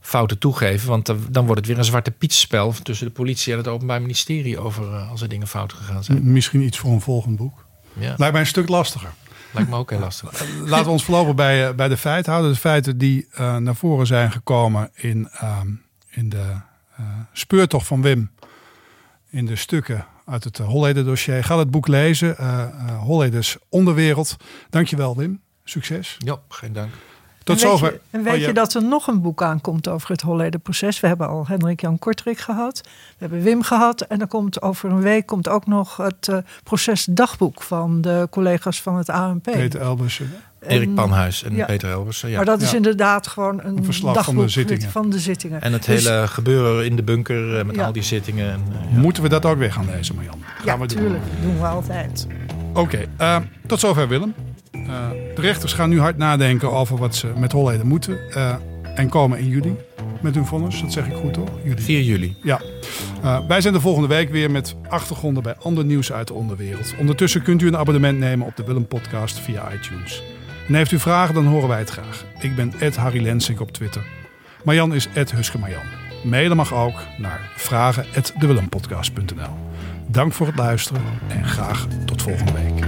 fouten toegeven. Want dan- wordt het weer een zwarte pietspel tussen de politie en het Openbaar Ministerie over eh, als er dingen fout gegaan zijn. Misschien iets voor een volgend boek. Ja, Lijkt mij een stuk lastiger. lijkt me ook heel lastig. Laten we ons voorlopig bij, bij de feiten houden. De feiten die naar voren zijn gekomen in, ehm, in de eh, speurtocht van Wim. In de stukken uit het uh, Holleder-dossier. Ga het boek lezen. eh eh, Holleders Onderwereld. Dankjewel Wim. Succes. Ja, geen dank. Tot en weet zover. Je, en weet Oh, ja. je dat er nog een boek aankomt over het Holleder-proces? We hebben al Hendrik Jan Kortrijk gehad. We hebben Wim gehad. En er komt over een week komt ook nog het eh, procesdagboek van de collega's van het ANP. Peter Elbers. Erik Panhuis en ja. Peter Elbersen. Ja. Maar dat is Ja. inderdaad gewoon een, Een verslag van de zittingen. van de zittingen. En het Dus- hele gebeuren in de bunker eh, met Ja. al die zittingen. En, eh, ja. Moeten we dat ook weer gaan lezen, Marjan? Gaan ja, we doen. doen we altijd. Oké, eh, tot zover Willem. Eh, de rechters gaan nu hard nadenken over wat ze met Holleden moeten. eh, en komen in juli met hun vonnis. Dat zeg ik goed toch? Juli. 4 juli. Ja. Eh, wij zijn de volgende week weer met achtergronden bij ander nieuws uit de onderwereld. Ondertussen kunt u een abonnement nemen op de Willem Podcast via iTunes. En heeft u vragen, dan horen wij het graag. Ik ben Ed Harry Lensink op Twitter. Marjan is Ed Huske Marjan. Mailen mag ook naar vragen@dewillempodcast.nl. Dank voor het luisteren en graag tot volgende week.